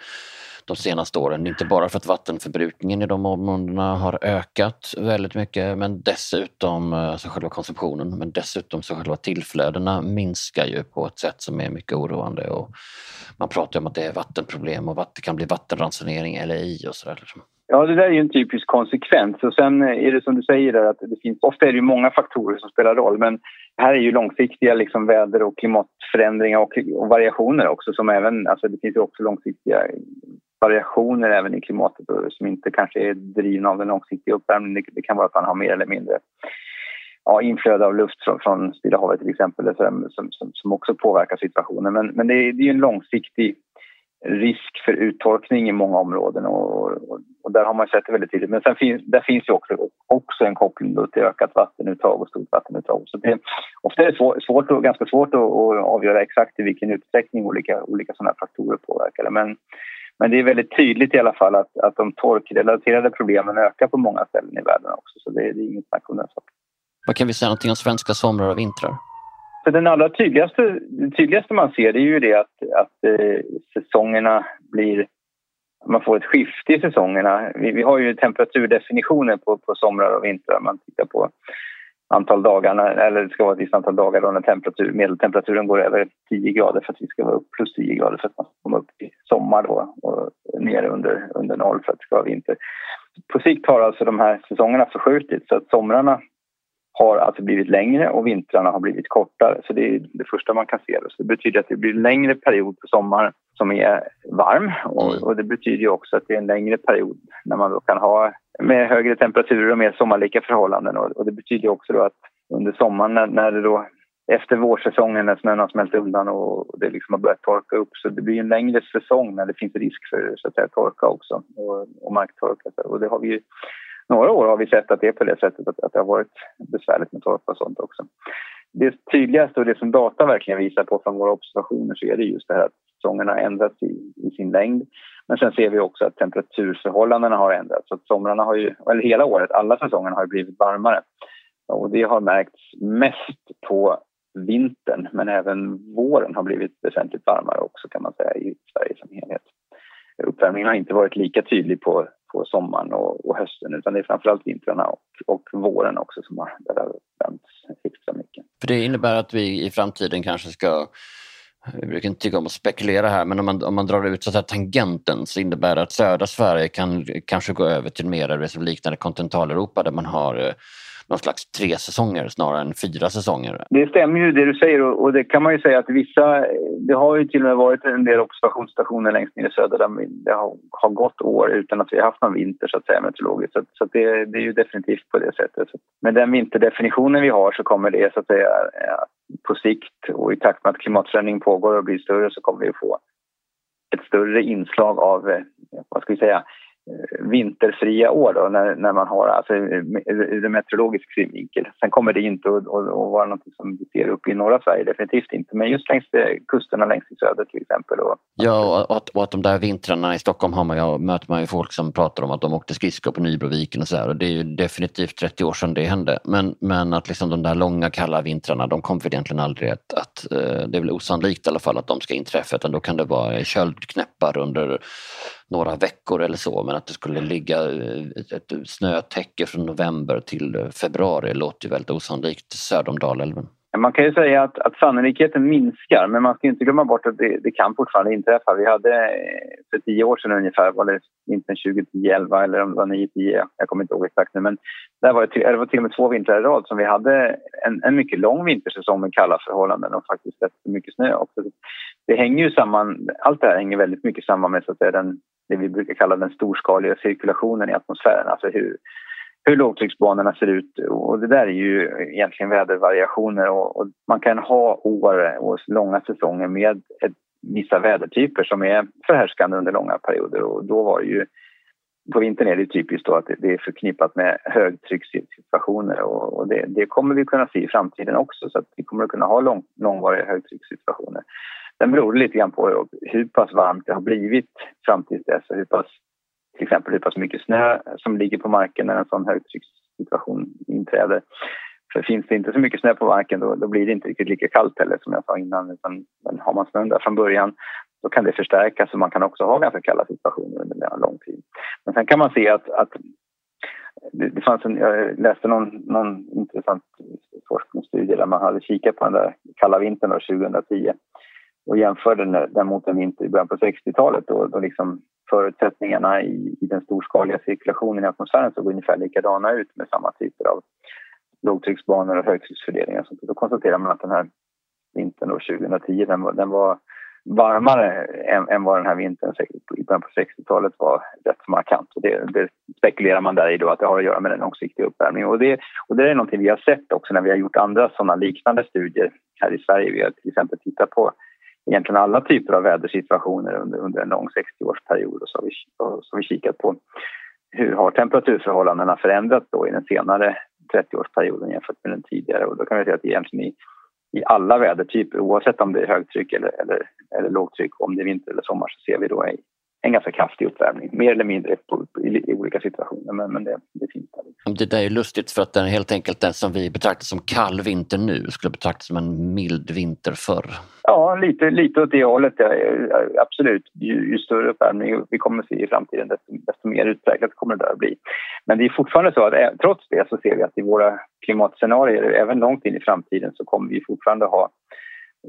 de senaste åren. Inte bara för att vattenförbrukningen i de områdena har ökat väldigt mycket men dessutom, alltså själva konsumtionen, men dessutom så själva tillflödena minskar ju på ett sätt som är mycket oroande. Och man pratar om att det är vattenproblem och att det kan bli vattenransonering eller i och sådär. Liksom. Ja, det där är ju en typisk konsekvens. Och sen är det som du säger där att det finns, ofta är det många faktorer som spelar roll men här är ju långsiktiga liksom väder och klimatförändringar och, och variationer också som även, alltså det finns ju också långsiktiga variationer även i klimatet som inte kanske är drivna av den långsiktiga uppvärmningen. Det, kan vara att man har mer eller mindre ja, inflöde av luft från, från Stilla havet till exempel som, som, som också påverkar situationen. Men, men det, är, det är en långsiktig risk för uttorkning i många områden och, och, och, där har man sett det väldigt tydligt. Men sen finns, där finns ju också, också en koppling till ökat vattenuttag och stort vattenuttag. Så det, ofta är det svår, svårt och, ganska svårt att, att avgöra exakt i vilken utsträckning olika, olika sådana faktorer påverkar det. Men, men det är väldigt tydligt i alla fall att, att de torkrelaterade problemen ökar på många ställen i världen också. Så det, det är inget snack om den saken. Vad kan vi säga någonting om svenska somrar och vintrar? Så den allra tydligaste, tydligaste man ser är ju det att, att eh, säsongerna blir... Man får ett skifte i säsongerna. Vi, vi har ju temperaturdefinitioner på, på somrar och vintrar. Man tittar på antal dagar, eller det ska vara ett visst antal dagar då när temperatur, medeltemperaturen går över 10 grader för att vi ska vara upp plus 10 grader för att man ska komma upp i sommar då och ner under, under noll för att det ska vara vinter. På sikt har alltså de här säsongerna förskjutits så att somrarna har alltså blivit längre och vintrarna har blivit kortare. Så det är det första man kan se. Så det betyder att det blir en längre period på sommaren som är varm och, mm. och det betyder också att det är en längre period när man då kan ha med högre temperaturer och mer sommarlika förhållanden och, och det betyder också då att under sommaren när, när det då efter vårsäsongen när snön har smält undan och det liksom har börjat torka upp så det blir en längre säsong när det finns risk för så att säga, torka också och, och marktorka. Och det har vi ju några år har vi sett att det är på det sättet att, att det har varit besvärligt med torka och sånt också. Det tydligaste och det som data verkligen visar på från våra observationer så är det just det här att säsongerna har ändrats i, i sin längd. Men sen ser vi också att temperaturförhållandena har ändrats. Så att somrarna har ju, eller hela året, alla säsongerna har blivit varmare. Och det har märkts mest på vintern men även våren har blivit väsentligt varmare också kan man säga i Sverige som helhet. Uppvärmningen har inte varit lika tydlig på på sommaren och, och, hösten utan det är framförallt vintrarna och, och våren också som har, där det har extra mycket. För det innebär att vi i framtiden kanske ska vi brukar inte tycka om att spekulera här, men om man, om man drar ut så här tangenten så innebär det att södra Sverige kan kanske gå över till mer det som liknar kontinentaleuropa där man har eh, någon slags tre säsonger snarare än fyra säsonger. Det stämmer ju det du säger och det kan man ju säga att vissa, det har ju till och med varit en del observationsstationer längst ner i söder där det har, har gått år utan att vi har haft någon vinter så att säga meteorologiskt. Så, så det, det, är ju definitivt på det sättet. Så med den vinterdefinitionen vi har så kommer det så att säga eh, på sikt och i takt med att klimatförändringen pågår och blir större så kommer vi att få ett större inslag av, eh, vad ska vi säga, vinterfria år då, när, när man har, alltså ur en meteorologisk synvinkel. Sen kommer det inte att, att, att vara något som vi ser uppe i norra Sverige, definitivt inte. Men just längs eh, kusterna längs i söder till exempel. Och, ja, och att, och att de där vintrarna i Stockholm har man ja, möter man ju folk som pratar om att de åkte skridskor på Nybroviken och så där Och det är ju definitivt 30 år sedan det hände. Men, men att liksom de där långa kalla vintrarna, de kommer väl egentligen aldrig att, att eh, det är väl osannolikt i alla fall att de ska inträffa, utan då kan det vara köldknäppar under några veckor eller så men att det skulle ligga eh, ett snötäcke från november till februari låter ju väldigt osannolikt söder om Dalälven. Man kan ju säga att, att sannolikheten minskar men man ska inte glömma bort att det, det, kan fortfarande inträffa. Vi hade eh, för tio år sedan ungefär, var det vintern 2010-11 eller om det var 9-10, jag kommer inte ihåg exakt nu men där var det, det var till och med två vintrar i rad som vi hade en, en mycket lång vintersäsong med kalla förhållanden och faktiskt rätt mycket snö också. Det hänger ju samman, allt det här hänger väldigt mycket samman med så att säga, den det vi brukar kalla den storskaliga cirkulationen i atmosfären. Alltså hur, hur lågtrycksbanorna ser ut. Och det där är ju egentligen vädervariationer och, och man kan ha år och långa säsonger med ett, vissa vädertyper som är förhärskande under långa perioder och då var det ju på vintern är det typiskt då att det är förknippat med högtryckssituationer och, och det, det, kommer vi kunna se i framtiden också så att vi kommer att kunna ha lång, långvariga högtryckssituationer. Sen beror det lite grann på hur pass varmt det har blivit fram till dess och hur pass, till exempel hur pass mycket snö som ligger på marken när en sån högtryckssituation inträder. För finns det inte så mycket snö på marken då, då blir det inte riktigt lika kallt heller som jag sa innan. Utan, men har man snön där från början då kan det förstärkas och man kan också ha ganska kalla situationer under en lång tid. Men sen kan man se att, att det, det fanns en, jag läste någon, någon intressant forskningsstudie där man hade kikat på den där kalla vintern 2010 och jämförde den mot en vinter i början på 60-talet då, då liksom förutsättningarna i, i, den storskaliga cirkulationen i atmosfären såg ungefär likadana ut med samma typer av lågtrycksbanor och högtrycksfördelningar. Så då konstaterar man att den här vintern då, 2010 den var, den var varmare än, än, vad den här vintern i början på 60-talet var rätt markant. Och det, det spekulerar man där i då att det har att göra med den långsiktiga uppvärmningen. Och det, och det är någonting vi har sett också när vi har gjort andra sådana liknande studier här i Sverige. Vi har till exempel tittat på egentligen alla typer av vädersituationer under, under en lång 60-årsperiod och så har, vi, så har vi kikat på hur har temperaturförhållandena förändrats då i den senare 30-årsperioden jämfört med den tidigare? Och då kan vi säga att egentligen i, i alla vädertyper oavsett om det är högtryck eller, eller, eller lågtryck, om det är vinter eller sommar så ser vi då en ganska kraftig uppvärmning, mer eller mindre på, i, i, olika situationer, men, men det, det finns där. Liksom. Det där är lustigt för att den helt enkelt den som vi betraktar som kall vinter nu skulle betraktas som en mild vinter förr. Ja, lite, lite åt det hållet, ja, absolut. Ju, ju, större uppvärmning vi kommer att se i framtiden desto, desto mer utpräglat kommer det att bli. Men det är fortfarande så att eh, trots det så ser vi att i våra klimatscenarier, även långt in i framtiden, så kommer vi fortfarande ha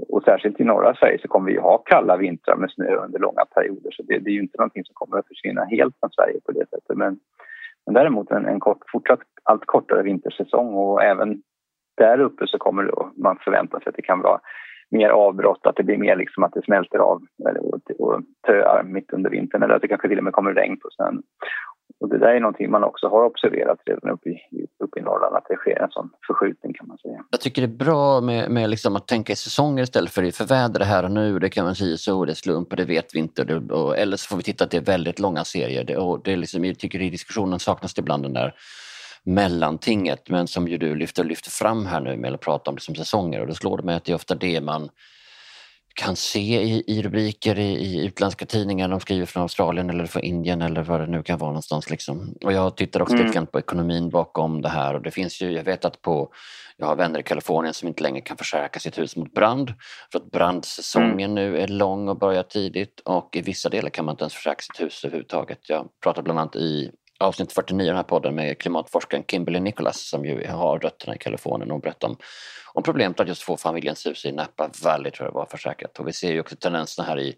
och särskilt i norra Sverige så kommer vi ha kalla vintrar med snö under långa perioder. Så det, det är ju inte någonting som kommer att försvinna helt från Sverige på det sättet. Men, men däremot en, en kort, fortsatt allt kortare vintersäsong och även där uppe så kommer då man förvänta sig att det kan vara mer avbrott, att det blir mer liksom att det smälter av och, och töar mitt under vintern eller att det kanske till och med kommer regn på snön. Och det där är någonting man också har observerat redan uppe i, uppe i Norrland, att det sker en sån förskjutning kan man säga. Jag tycker det är bra med, med liksom att tänka i säsonger istället för, för väder här och nu, det kan man säga så, det är slump och det vet vi inte. Det, och, eller så får vi titta att det är väldigt långa serier. Det, och det är liksom, jag tycker i diskussionen saknas det ibland den där mellantinget, men som ju du lyfter, lyfter fram här nu med att prata om det som säsonger och då slår det mig att det är ofta det man kan se i, i rubriker i, i, utländska tidningar. De skriver från Australien eller från Indien eller vad det nu kan vara någonstans. Liksom. Och jag tittar också mm. lite grann på ekonomin bakom det här och det finns ju, jag vet att på, jag har vänner i Kalifornien som inte längre kan försäkra sitt hus mot brand för att brandsäsongen mm. nu är lång och börjar tidigt och i vissa delar kan man inte ens försäkra sitt hus överhuvudtaget. Jag pratar bland annat i avsnitt 49 i den här podden med klimatforskaren Kimberly Nicholas som ju har rötterna i Kalifornien och berättar om, om problemet att just få familjens hus i Napa Valley tror jag var försäkrat. Och vi ser ju också tendenserna här i,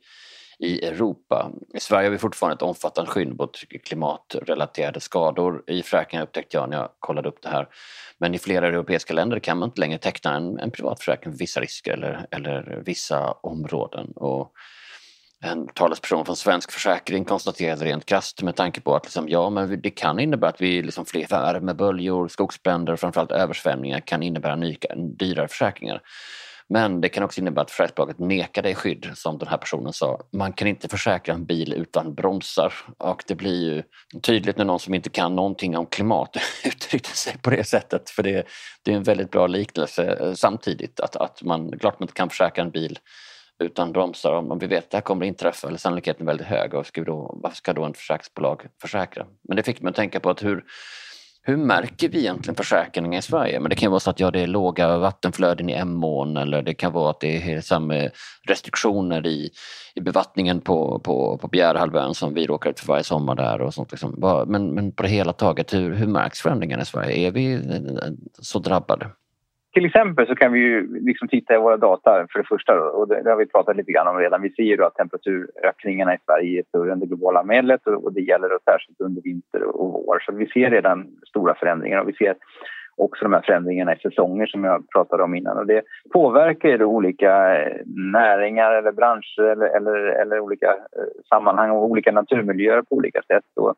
i Europa. I Sverige har vi fortfarande ett omfattande skydd mot klimatrelaterade skador i försäkringar upptäckte jag när jag kollade upp det här. Men i flera europeiska länder kan man inte längre teckna en, en privat försäkring för vissa risker eller, eller vissa områden. Och en talesperson från Svensk Försäkring konstaterade rent krasst med tanke på att liksom, ja, men det kan innebära att vi liksom fler värmeböljor, skogsbränder och framförallt översvämningar kan innebära nya, dyrare försäkringar. Men det kan också innebära att försäkringsbolaget nekar dig skydd, som den här personen sa. Man kan inte försäkra en bil utan bromsar och det blir ju tydligt när någon som inte kan någonting om klimat uttrycker sig på det sättet. För det, det är en väldigt bra liknelse eh, samtidigt att, att man, klart man inte kan försäkra en bil utan bromsar om, vi vet att det här kommer att inträffa eller sannolikheten är väldigt hög och ska då, varför ska då en försäkringsbolag försäkra? Men det fick mig att tänka på att hur, hur märker vi egentligen försäkringar i Sverige? Men det kan vara så att ja, det är låga vattenflöden i Emån eller det kan vara att det är samma restriktioner i, i bevattningen på, på, på Bjärehalvön som vi råkar ut för varje sommar där. Och sånt liksom. men, men på det hela taget, hur, hur märks förändringarna i Sverige? Är vi eh, så drabbade? Till exempel så kan vi ju liksom titta i våra data för det första och det, har vi pratat lite grann om redan. Vi ser ju att temperaturökningarna i Sverige är större än det globala medlet och, det gäller då särskilt under vinter och vår. Så vi ser redan stora förändringar och vi ser också de här förändringarna i säsonger som jag pratade om innan. Och det påverkar ju olika eh, näringar eller branscher eller, eller, eller olika eh, sammanhang och olika naturmiljöer på olika sätt. Och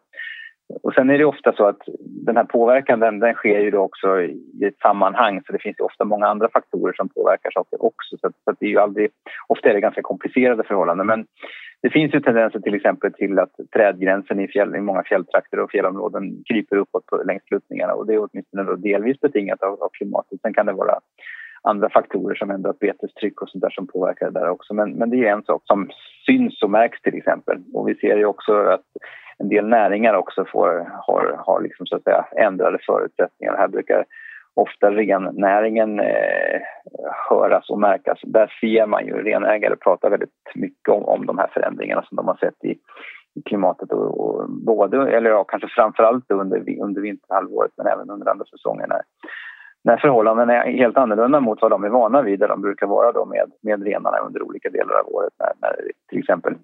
och sen är det ofta så att den här påverkan den, den sker ju då också i ett sammanhang så det finns ju ofta många andra faktorer som påverkar saker också. Så, att, så att det är ju aldrig, ofta är det ganska komplicerade förhållanden men det finns ju tendenser till exempel till att trädgränsen i, fjäll, i många fjälltrakter och fjällområden kryper uppåt på, längs sluttningarna och det är åtminstone då delvis betingat av, av klimatet. Sen kan det vara andra faktorer som ändrat betestryck och sånt där som påverkar det där också. Men, men det är en sak som syns och märks till exempel. Och vi ser ju också att en del näringar också får, har, har liksom så att säga ändrade förutsättningar. Här brukar ofta rennäringen eh, höras och märkas. Där ser man ju renägare pratar väldigt mycket om, om de här förändringarna som de har sett i, i klimatet och, och, både, eller ja, kanske framförallt under, under vinterhalvåret men även under andra säsonger när, när förhållandena är helt annorlunda mot vad de är vana vid där de brukar vara då med, med renarna under olika delar av året när, när till exempel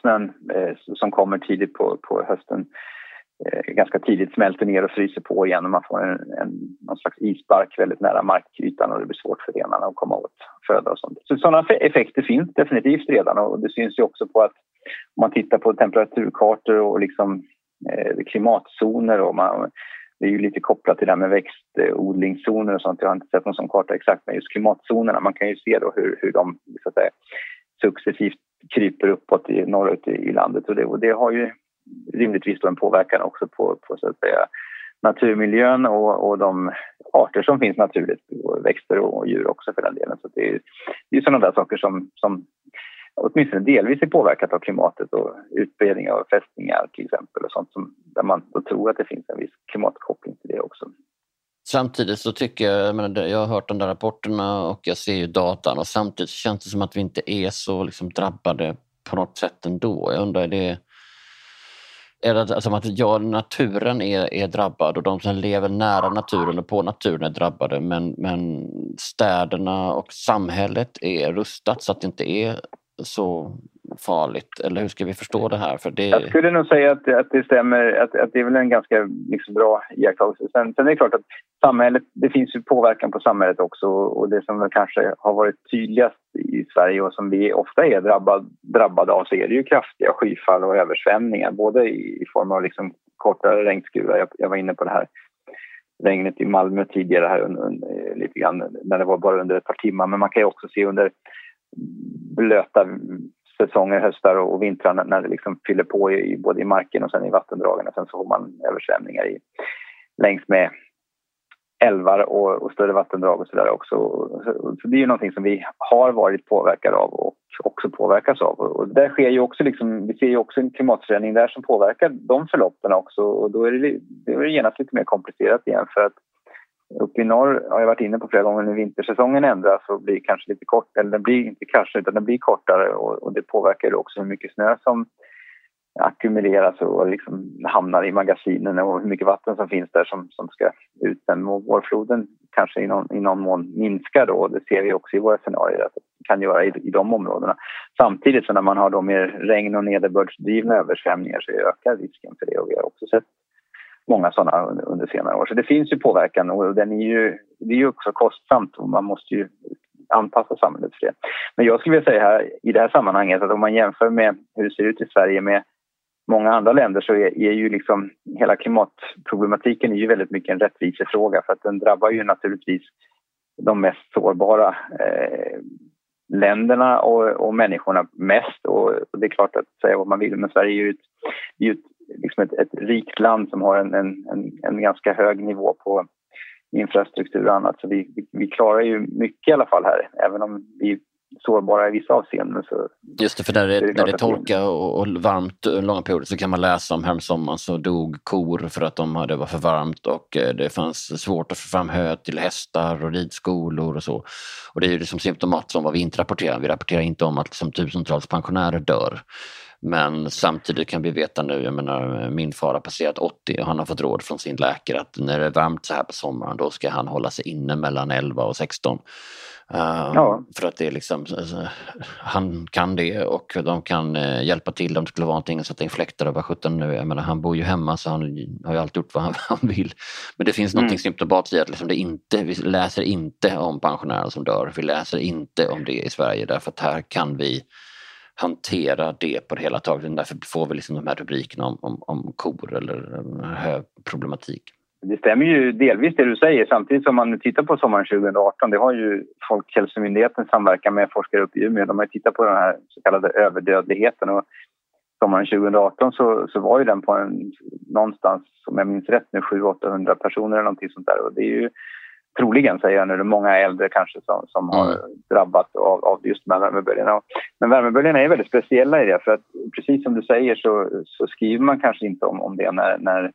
snön eh, som kommer tidigt på, på hösten eh, ganska tidigt smälter ner och fryser på igen och man får en, en, någon slags isbark väldigt nära markytan och det blir svårt för renarna att komma åt föda och sånt. Så sådana effekter finns definitivt redan och det syns ju också på att om man tittar på temperaturkartor och liksom eh, klimatzoner och man, det är ju lite kopplat till det här med växtodlingszoner och sånt. Jag har inte sett någon sån karta exakt, men just klimatzonerna, man kan ju se då hur, hur de så att säga, successivt kryper uppåt i, norrut i landet och det, och det har ju rimligtvis då en påverkan också på, på så att säga, naturmiljön och, och de arter som finns naturligt, och växter och djur också för den delen. Så det är, det är sådana där saker som, som åtminstone delvis är påverkat av klimatet och utbredning av fästningar till exempel och sånt som, där man då tror att det finns en viss klimatkoppling till det också. Samtidigt så tycker jag, jag, menar, jag har hört de där rapporterna och jag ser ju datan och samtidigt känns det som att vi inte är så liksom drabbade på något sätt ändå. Jag undrar, är det, är det alltså att ja, naturen är, är drabbad och de som lever nära naturen och på naturen är drabbade men, men städerna och samhället är rustat så att det inte är så farligt? Eller hur ska vi förstå det här? För det... Jag skulle nog säga att, att det stämmer, att, att det är väl en ganska liksom, bra iakttagelse. Sen, sen är det klart att samhället, det finns ju påverkan på samhället också och det som kanske har varit tydligast i Sverige och som vi ofta är drabbad, drabbade av så är det ju kraftiga skyfall och översvämningar både i, i form av liksom kortare regnskurar, jag, jag var inne på det här regnet i Malmö tidigare här lite grann när det var bara under ett par timmar men man kan ju också se under blöta säsonger, höstar och vintrar när det liksom fyller på i, både i marken och sen i vattendragen. Och sen så får man översvämningar i, längs med älvar och, och större vattendrag och så där också. Så, så, det är ju någonting som vi har varit påverkade av och också påverkas av. Och där sker ju också liksom, vi ser ju också en klimatförändring där som påverkar de förloppen också och då är det, det är genast lite mer komplicerat igen för att Uppe i norr har jag varit inne på flera gånger när vintersäsongen ändras så blir kanske lite kort, eller den blir inte kanske utan den blir kortare och, och det påverkar också hur mycket snö som ackumuleras och liksom hamnar i magasinen och hur mycket vatten som finns där som, som ska ut. Men vårfloden kanske i någon, i någon mån minskar då. Det ser vi också i våra scenarier att det kan göra i, i de områdena. Samtidigt så när man har då mer regn och nederbördsdrivna översvämningar så ökar risken för det och vi har också sett många sådana under, senare år. Så det finns ju påverkan och den är ju, det är ju också kostsamt och man måste ju anpassa samhället för det. Men jag skulle vilja säga här i det här sammanhanget att om man jämför med hur det ser ut i Sverige med många andra länder så är, är ju liksom hela klimatproblematiken är ju väldigt mycket en rättvisefråga för att den drabbar ju naturligtvis de mest sårbara eh, länderna och, och människorna mest. Och, och, det är klart att säga vad man vill, men Sverige är ju ett, är ett, liksom ett, ett rikt land som har en, en, en, en, ganska hög nivå på infrastruktur och annat. Så vi, vi, vi klarar ju mycket i alla fall här, även om vi sårbara i vissa avseenden. Så Just det, för där det, där det är torka och, och varmt långa perioder så kan man läsa om häromsommaren så dog kor för att de, det var för varmt och eh, det fanns svårt att få fram hö till hästar och ridskolor och så. Och det är ju liksom symptomat som vad vi inte rapporterar. Vi rapporterar inte om att liksom tusentals pensionärer dör. Men samtidigt kan vi veta nu, jag menar min far har passerat 80 och han har fått råd från sin läkare att när det är varmt så här på sommaren då ska han hålla sig inne mellan 11 och 16. Uh, ja. För att det är liksom, alltså, han kan det och de kan uh, hjälpa till om det skulle vara någonting, sätta in fläktar och vad sjutton nu Jag menar, han bor ju hemma så han har ju alltid gjort vad han, han vill. Men det finns mm. någonting symptomatiskt i att liksom det inte, vi läser inte om pensionärer som dör. Vi läser inte om det i Sverige därför att här kan vi hantera det på det hela taget. Därför får vi liksom de här rubrikerna om, om, om kor eller höproblematik. Det stämmer ju delvis det du säger samtidigt som man tittar på sommaren 2018. Det har ju Folkhälsomyndigheten samverkan med forskare uppe i Umeå. De har tittat på den här så kallade överdödligheten och sommaren 2018 så, så var ju den på en någonstans, om jag minns rätt nu, 700-800 personer eller någonting sånt där. Och det är ju troligen, säger jag nu, det är många äldre kanske som, som mm. har drabbats av, av just de här värmeböljorna. Men värmeböljorna är väldigt speciella i det för att precis som du säger så, så skriver man kanske inte om, om det när, när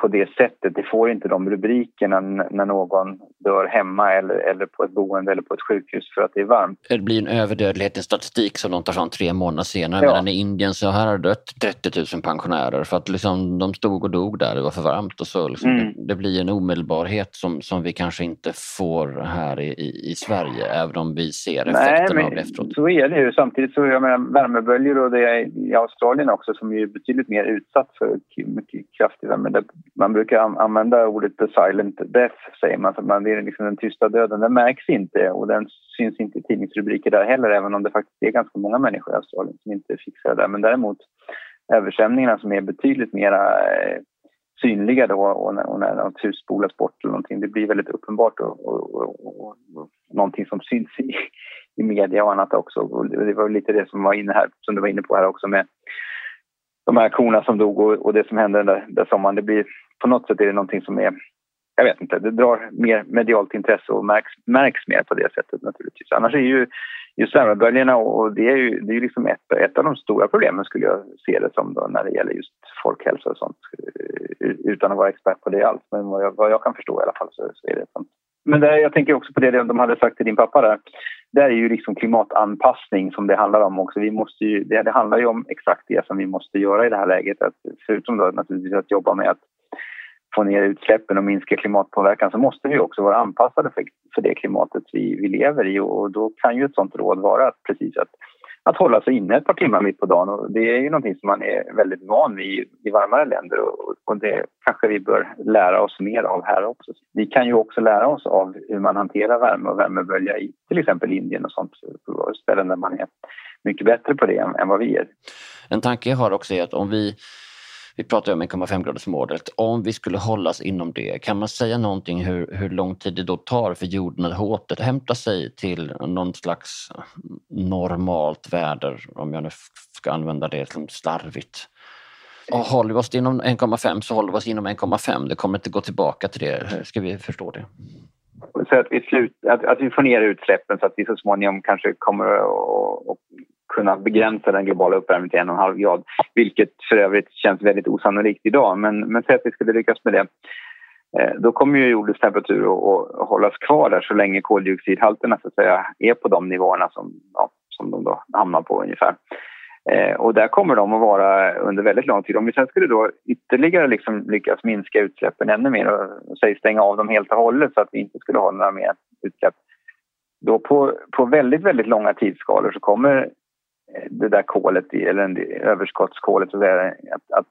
på det sättet. Det får inte de rubrikerna när någon dör hemma eller, eller på ett boende eller på ett sjukhus för att det är varmt. Det blir en överdödlighet, en statistik som de tar fram tre månader senare. Ja. Medan i Indien så här har dött 30 000 pensionärer för att liksom, de stod och dog där, det var för varmt. Och så liksom, mm. det, det, blir en omedelbarhet som, som vi kanske inte får här i, i, i Sverige även om vi ser effekterna av det efteråt. Så är det ju. Samtidigt så jag menar, värmeböljor och det är i Australien också som är betydligt mer utsatt för mycket kraftig värme man brukar använda ordet the silent death, säger man. För man är liksom den tysta döden. Den märks inte och den syns inte i tidningsrubriker där heller, även om det faktiskt är ganska många människor i Australien som inte fixar det där. Men däremot översvämningarna som är betydligt mer eh, synliga då och när, och när något hus spolas bort eller någonting. Det blir väldigt uppenbart och, och, och, och någonting som syns i, i media och annat också. Och det var lite det som var inne här, som du var inne på här också med de här korna som dog och, och det som hände den där, där sommaren. Det blir, på något sätt är det någonting som är jag vet inte, det drar mer medialt intresse och märks, märks mer på det sättet naturligtvis. Annars är ju just värmeböljorna och det är ju, det är liksom ett, ett av de stora problemen skulle jag se det som då när det gäller just folkhälsa och sånt. Eh, utan att vara expert på det alls, men vad jag, vad jag kan förstå i alla fall så, så är det sånt. Men det, jag tänker också på det de hade sagt till din pappa där. Det är ju liksom klimatanpassning som det handlar om också. Vi måste ju, det, det handlar ju om exakt det som vi måste göra i det här läget. Att, förutom då naturligtvis att jobba med att få ner utsläppen och minska klimatpåverkan så måste vi också vara anpassade för, för det klimatet vi, vi lever i och då kan ju ett sånt råd vara att precis att, att hålla sig inne ett par timmar mitt på dagen och det är ju någonting som man är väldigt van vid i varmare länder och, och det kanske vi bör lära oss mer av här också. Vi kan ju också lära oss av hur man hanterar värme och värmebölja i till exempel Indien och sånt, ställen där man är mycket bättre på det än, än vad vi är. En tanke jag har också är att om vi vi pratar om 1,5-gradersmålet. Om vi skulle hållas inom det, kan man säga någonting hur, hur lång tid det då tar för jorden att återhämta sig till någon slags normalt väder, om jag nu ska använda det som slarvigt? Och håller vi oss inom 1,5 så håller vi oss inom 1,5. Det kommer inte gå tillbaka till det. Ska vi förstå det? Så att vi, slut, att, att vi får ner utsläppen så att vi så småningom kanske kommer att kunna begränsa den globala uppvärmningen till en och en halv grad. Vilket för övrigt känns väldigt osannolikt idag. Men, men säg att vi skulle lyckas med det. Eh, då kommer ju jordens temperatur att, hållas kvar där så länge koldioxidhalterna så att säga, är på de nivåerna som, ja, som de då hamnar på ungefär. Eh, och där kommer de att vara under väldigt lång tid. Om vi sen skulle då ytterligare liksom lyckas minska utsläppen ännu mer och säg stänga av dem helt och hållet så att vi inte skulle ha några mer utsläpp. Då på, på väldigt, väldigt långa tidsskalor så kommer det där kolet, eller överskottskolet, så att, att, att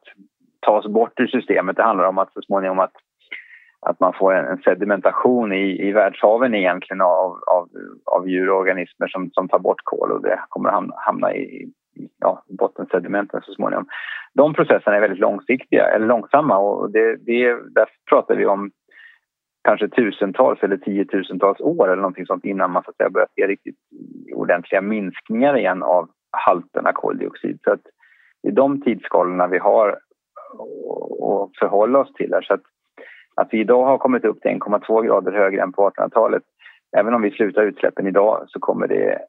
tas bort ur systemet. Det handlar om att så småningom att att man får en, sedimentation i, i världshaven egentligen av, av, av djur och organismer som, som tar bort kol och det kommer hamna, hamna i, i ja, bottensedimenten så småningom. De processerna är väldigt långsiktiga, eller långsamma och det, det, där pratar vi om kanske tusentals eller tiotusentals år eller någonting sånt innan man så att säga, börjar se riktigt ordentliga minskningar igen av halterna koldioxid. Så att det är de tidsskalorna vi har att förhålla oss till. Här. Så att att vi idag har kommit upp till 1,2 grader högre än på 1800-talet. Även om vi slutar utsläppen idag så kommer det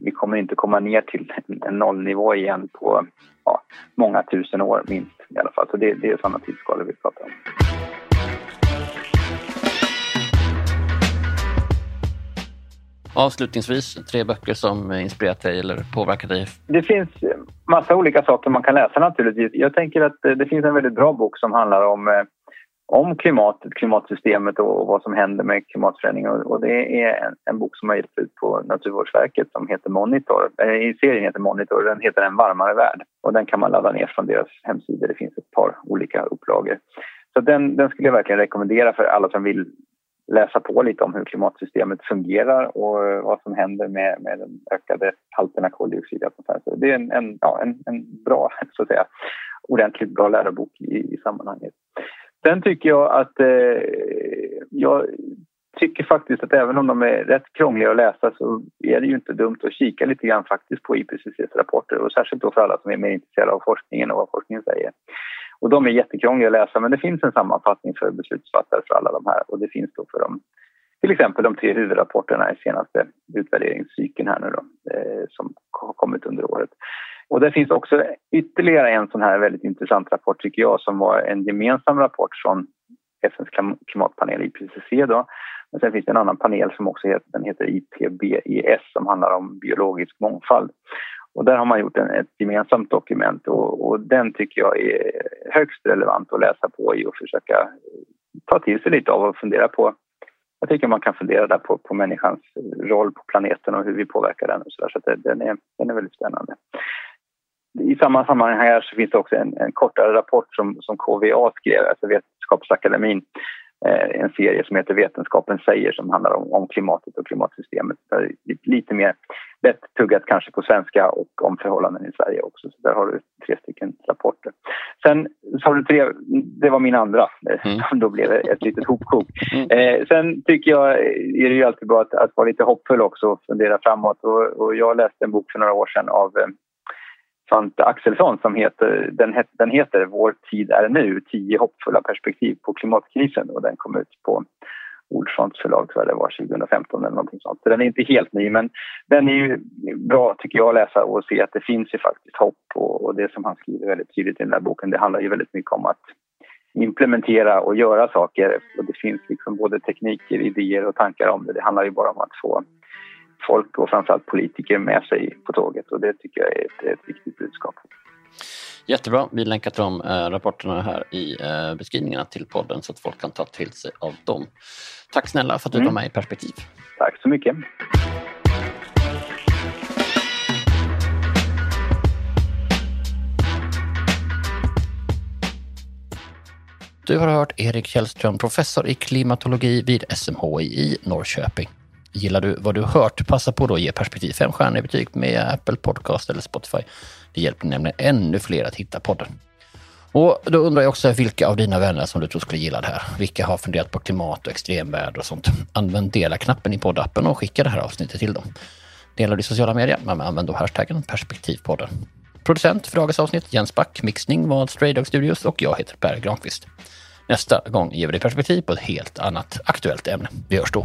vi kommer inte komma ner till en nollnivå igen på ja, många tusen år minst i alla fall. Så det, det är sådana tidsskalor vi pratar om. Avslutningsvis, tre böcker som inspirerat dig eller påverkat dig? Det finns massa olika saker man kan läsa naturligtvis. Jag tänker att eh, det finns en väldigt bra bok som handlar om eh, om klimatet, klimatsystemet och vad som händer med klimatförändringar. Och det är en, en bok som har getts ut på Naturvårdsverket som heter Monitor. Eh, serien heter Monitor, den heter En varmare värld. Och den kan man ladda ner från deras hemsida. Det finns ett par olika upplagor. Så den, den skulle jag verkligen rekommendera för alla som vill läsa på lite om hur klimatsystemet fungerar och eh, vad som händer med, med de ökade halterna koldioxid i atmosfären. Så det är en, en, ja, en, en bra, så att säga, ordentligt bra lärobok i, i sammanhanget. Sen tycker jag att eh, jag tycker faktiskt att även om de är rätt krångliga att läsa så är det ju inte dumt att kika lite grann faktiskt på IPCCs rapporter och särskilt då för alla som är mer intresserade av forskningen och vad forskningen säger. Och de är jättekrångliga att läsa men det finns en sammanfattning för beslutsfattare för alla de här och det finns då för dem till exempel de tre huvudrapporterna i senaste utvärderingscykeln här nu då, eh, som har kommit under året. Och det finns också ytterligare en sån här väldigt intressant rapport tycker jag som var en gemensam rapport från FNs klimatpanel IPCC då. Men sen finns det en annan panel som också heter, den heter IPBES som handlar om biologisk mångfald. Och där har man gjort en, ett gemensamt dokument och, och, den tycker jag är högst relevant att läsa på i och försöka ta till sig lite av och fundera på. Jag tycker man kan fundera där på, på människans roll på planeten och hur vi påverkar den och så där. Så det, den, är, den är väldigt spännande. I samma sammanhang här så finns det också en, en kortare rapport som, som KVA skrev, alltså Vetenskapsakademin, en serie som heter Vetenskapen säger som handlar om, om klimatet och klimatsystemet. Lite mer lättuggat kanske på svenska och om förhållanden i Sverige också. Så där har du tre stycken rapporter. Sen så har du tre, det var min andra, mm. då blev det ett litet hopkok. Mm. Eh, sen tycker jag är det ju alltid bra att, att vara lite hoppfull också och fundera framåt. Och, och jag läste en bok för några år sedan av eh, Svante Axelsson som heter, den, den heter Vår tid är nu, tio hoppfulla perspektiv på klimatkrisen och den kom ut på Ordfronts förlag tror jag det var 2015 eller någonting sånt. Så den är inte helt ny men den är ju bra tycker jag att läsa och se att det finns ju faktiskt hopp och, och det som han skriver väldigt tydligt i den där boken det handlar ju väldigt mycket om att implementera och göra saker och det finns liksom både tekniker, idéer och tankar om det. Det handlar ju bara om att få folk och framförallt politiker med sig på tåget och det tycker jag är ett, ett viktigt budskap. Jättebra. Vi länkar till de äh, rapporterna här i äh, beskrivningarna till podden så att folk kan ta till sig av dem. Tack snälla för att du mm. var med i Perspektiv. Tack så mycket. Du har hört Erik Källström, professor i klimatologi vid SMHI i Norrköping. Gillar du vad du hört? Passa på då att ge Perspektiv 5 stjärnor i betyg med Apple Podcast eller Spotify. Det hjälper nämligen ännu fler att hitta podden. Och då undrar jag också vilka av dina vänner som du tror skulle gilla det här. Vilka har funderat på klimat och extremväder och sånt? Använd dela-knappen i poddappen och skicka det här avsnittet till dem. Dela det i sociala medier, men använd då hashtaggen perspektivpodden. Producent för dagens avsnitt Jens Back, mixning var Stray Dog Studios och jag heter Per Granqvist. Nästa gång ger vi dig perspektiv på ett helt annat aktuellt ämne. Vi hörs då.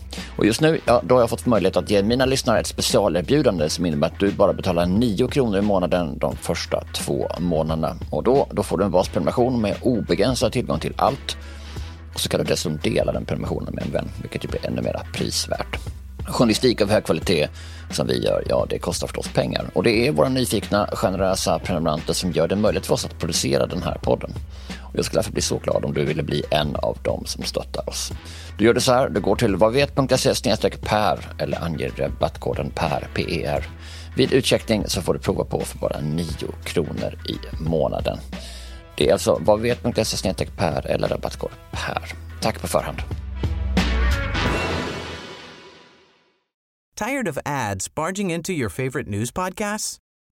Och just nu, ja, då har jag fått möjlighet att ge mina lyssnare ett specialerbjudande som innebär att du bara betalar 9 kronor i månaden de första två månaderna. Och då, då får du en basprenumeration med obegränsad tillgång till allt. Och så kan du dessutom dela den prenumerationen med en vän, vilket ju blir ännu mer prisvärt. Journalistik av hög kvalitet som vi gör, ja det kostar förstås pengar. Och det är våra nyfikna, generösa prenumeranter som gör det möjligt för oss att producera den här podden. Och jag skulle därför bli så glad om du ville bli en av dem som stöttar oss. Du gör det så här, du går till vadvet.se per eller anger rabattkoden PER, PER. Vid utcheckning så får du prova på för bara 9 kronor i månaden. Det är alltså vadvet.se per eller rabattkod PER. Tack på förhand. Tired of ads barging into your favorite news podcasts?